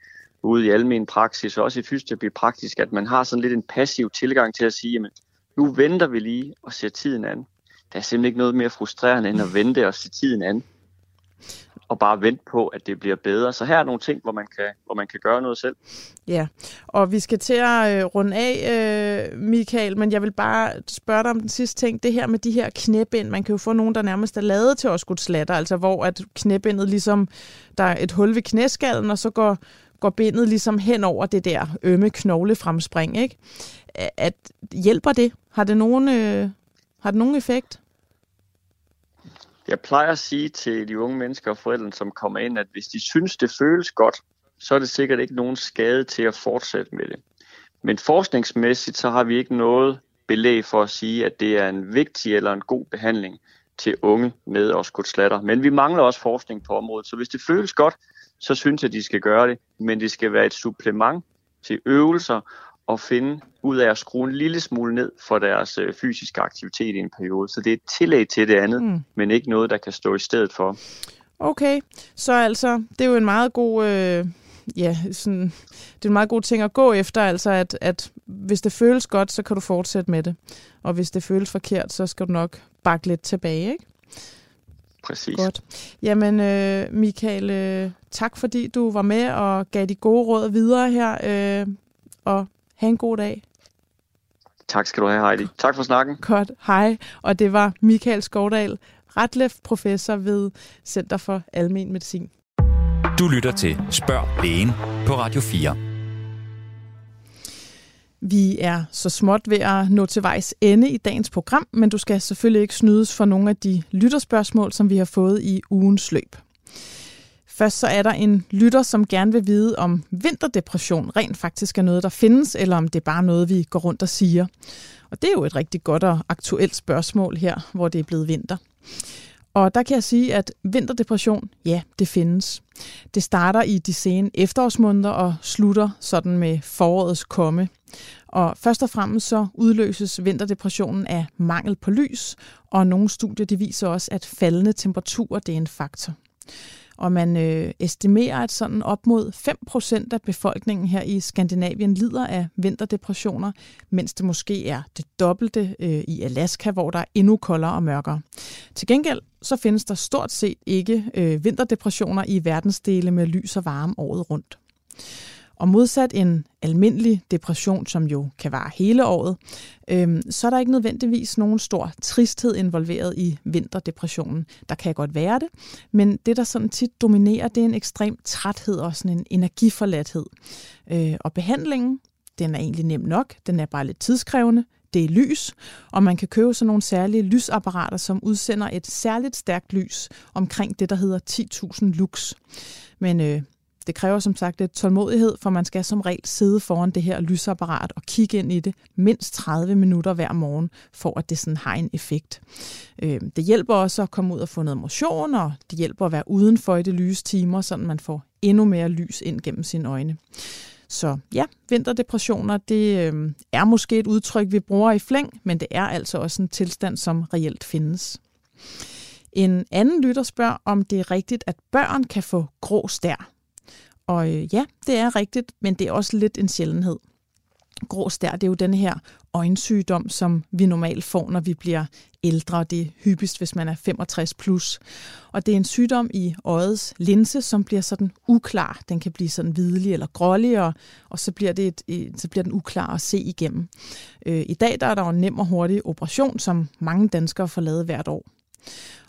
ude i almen praksis, og også i fysioterapi praktisk, at man har sådan lidt en passiv tilgang til at sige, jamen, nu venter vi lige og ser tiden an. Der er simpelthen ikke noget mere frustrerende end at vente og se tiden an og bare vente på, at det bliver bedre. Så her er nogle ting, hvor man kan, hvor man kan gøre noget selv. Ja, og vi skal til at øh, runde af, øh, Michael, men jeg vil bare spørge dig om den sidste ting. Det her med de her knæbind, man kan jo få nogen, der nærmest er lavet til at slatter, altså hvor at knæbindet ligesom, der er et hul ved knæskallen, og så går, går bindet ligesom hen over det der ømme knoglefremspring, ikke? At, hjælper det? Har det nogen, øh, har det nogen effekt? Jeg plejer at sige til de unge mennesker og forældrene, som kommer ind, at hvis de synes, det føles godt, så er det sikkert ikke nogen skade til at fortsætte med det. Men forskningsmæssigt, så har vi ikke noget belæg for at sige, at det er en vigtig eller en god behandling til unge med oskulslatter. Men vi mangler også forskning på området, så hvis det føles godt, så synes jeg, at de skal gøre det. Men det skal være et supplement til øvelser at finde ud af at skrue en lille smule ned for deres øh, fysiske aktivitet i en periode. Så det er et tillæg til det andet, mm. men ikke noget, der kan stå i stedet for. Okay, så altså, det er jo en meget god, øh, ja, sådan, det er en meget god ting at gå efter, altså at, at hvis det føles godt, så kan du fortsætte med det. Og hvis det føles forkert, så skal du nok bakke lidt tilbage, ikke? Præcis. Godt. Jamen, øh, Michael, øh, tak fordi du var med og gav de gode råd videre her, øh, og have en god dag. Tak skal du have, Heidi. Tak for snakken. Godt, hej. Og det var Michael Skovdal, Ratlef, professor ved Center for Almen Medicin. Du lytter til Spørg Lægen på Radio 4. Vi er så småt ved at nå til vejs ende i dagens program, men du skal selvfølgelig ikke snydes for nogle af de lytterspørgsmål, som vi har fået i ugens løb. Først så er der en lytter, som gerne vil vide, om vinterdepression rent faktisk er noget, der findes, eller om det er bare noget, vi går rundt og siger. Og det er jo et rigtig godt og aktuelt spørgsmål her, hvor det er blevet vinter. Og der kan jeg sige, at vinterdepression, ja, det findes. Det starter i de sene efterårsmåneder og slutter sådan med forårets komme. Og først og fremmest så udløses vinterdepressionen af mangel på lys, og nogle studier de viser også, at faldende temperaturer det er en faktor. Og man øh, estimerer, at sådan op mod 5% af befolkningen her i Skandinavien lider af vinterdepressioner, mens det måske er det dobbelte øh, i Alaska, hvor der er endnu koldere og mørkere. Til gengæld så findes der stort set ikke øh, vinterdepressioner i verdensdele med lys og varme året rundt. Og modsat en almindelig depression, som jo kan vare hele året, øhm, så er der ikke nødvendigvis nogen stor tristhed involveret i vinterdepressionen. Der kan godt være det, men det, der sådan tit dominerer, det er en ekstrem træthed og sådan en energiforladthed. Øh, og behandlingen, den er egentlig nem nok, den er bare lidt tidskrævende, det er lys, og man kan købe sådan nogle særlige lysapparater, som udsender et særligt stærkt lys omkring det, der hedder 10.000 lux. Men øh, det kræver som sagt lidt tålmodighed, for man skal som regel sidde foran det her lysapparat og kigge ind i det mindst 30 minutter hver morgen, for at det sådan har en effekt. Øh, det hjælper også at komme ud og få noget motion, og det hjælper at være udenfor i det lyse timer, så man får endnu mere lys ind gennem sine øjne. Så ja, vinterdepressioner, det øh, er måske et udtryk, vi bruger i flæng, men det er altså også en tilstand, som reelt findes. En anden lytter spørger, om det er rigtigt, at børn kan få grå stær. Og øh, ja, det er rigtigt, men det er også lidt en sjældenhed. Grå stær, det er jo den her øjensygdom, som vi normalt får, når vi bliver ældre. Det er hyppigst, hvis man er 65 plus. Og det er en sygdom i øjets linse, som bliver sådan uklar. Den kan blive sådan hvidlig eller grålig, og, og så, bliver det et, så bliver den uklar at se igennem. Øh, I dag der er der jo en nem og hurtig operation, som mange danskere får lavet hvert år.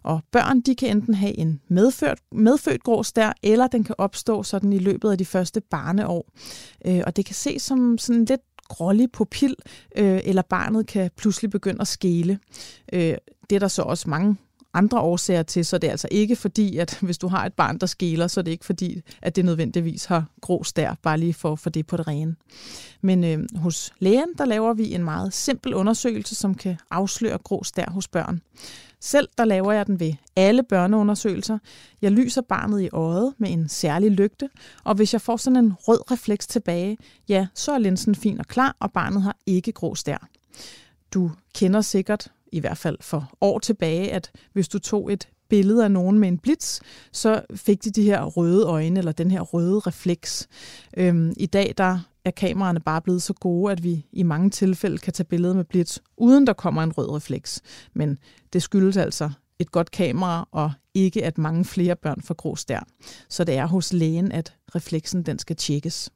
Og børn de kan enten have en medfødt, medfødt grå stær, eller den kan opstå sådan i løbet af de første barneår. Øh, og det kan ses som sådan lidt grålig pupil, øh, eller barnet kan pludselig begynde at skele. Øh, det er der så også mange andre årsager til, så det er altså ikke fordi, at hvis du har et barn, der skæler, så er det ikke fordi, at det nødvendigvis har grå stær, bare lige for at få det på det rene. Men øh, hos lægen, der laver vi en meget simpel undersøgelse, som kan afsløre grå stær hos børn. Selv der laver jeg den ved alle børneundersøgelser. Jeg lyser barnet i øjet med en særlig lygte, og hvis jeg får sådan en rød refleks tilbage, ja, så er linsen fin og klar, og barnet har ikke grå stær. Du kender sikkert, i hvert fald for år tilbage, at hvis du tog et billede af nogen med en blitz, så fik de de her røde øjne, eller den her røde refleks. Øhm, I dag der er kameraerne bare blevet så gode, at vi i mange tilfælde kan tage billeder med blitz, uden der kommer en rød refleks. Men det skyldes altså et godt kamera, og ikke at mange flere børn får grå stær. Så det er hos lægen, at refleksen den skal tjekkes.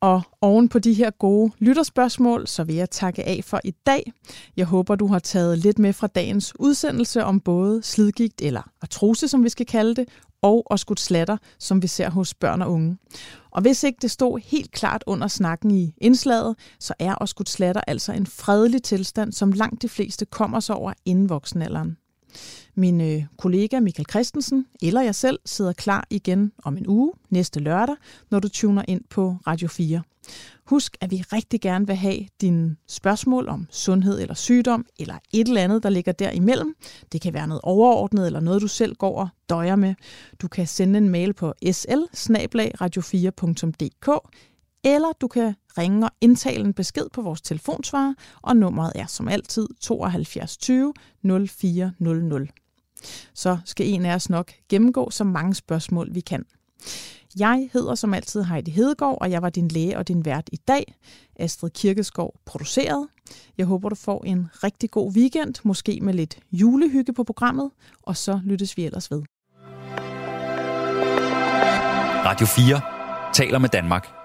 Og oven på de her gode lytterspørgsmål, så vil jeg takke af for i dag. Jeg håber, du har taget lidt med fra dagens udsendelse om både slidgigt, eller artrose, som vi skal kalde det, og oskudt slatter, som vi ser hos børn og unge. Og hvis ikke det stod helt klart under snakken i indslaget, så er oskudt slatter altså en fredelig tilstand, som langt de fleste kommer sig over inden voksenalderen. Min øh, kollega Michael Christensen eller jeg selv sidder klar igen om en uge næste lørdag, når du tuner ind på Radio 4. Husk, at vi rigtig gerne vil have dine spørgsmål om sundhed eller sygdom, eller et eller andet, der ligger derimellem. Det kan være noget overordnet, eller noget, du selv går og døjer med. Du kan sende en mail på sl radio 4dk eller du kan ringe og indtale en besked på vores telefonsvarer, og nummeret er som altid 72 20 0400. Så skal en af os nok gennemgå så mange spørgsmål vi kan. Jeg hedder som altid Heidi Hedegaard, og jeg var din læge og din vært i dag. Astrid Kirkeskov produceret. Jeg håber, du får en rigtig god weekend, måske med lidt julehygge på programmet, og så lyttes vi ellers ved. Radio 4 taler med Danmark.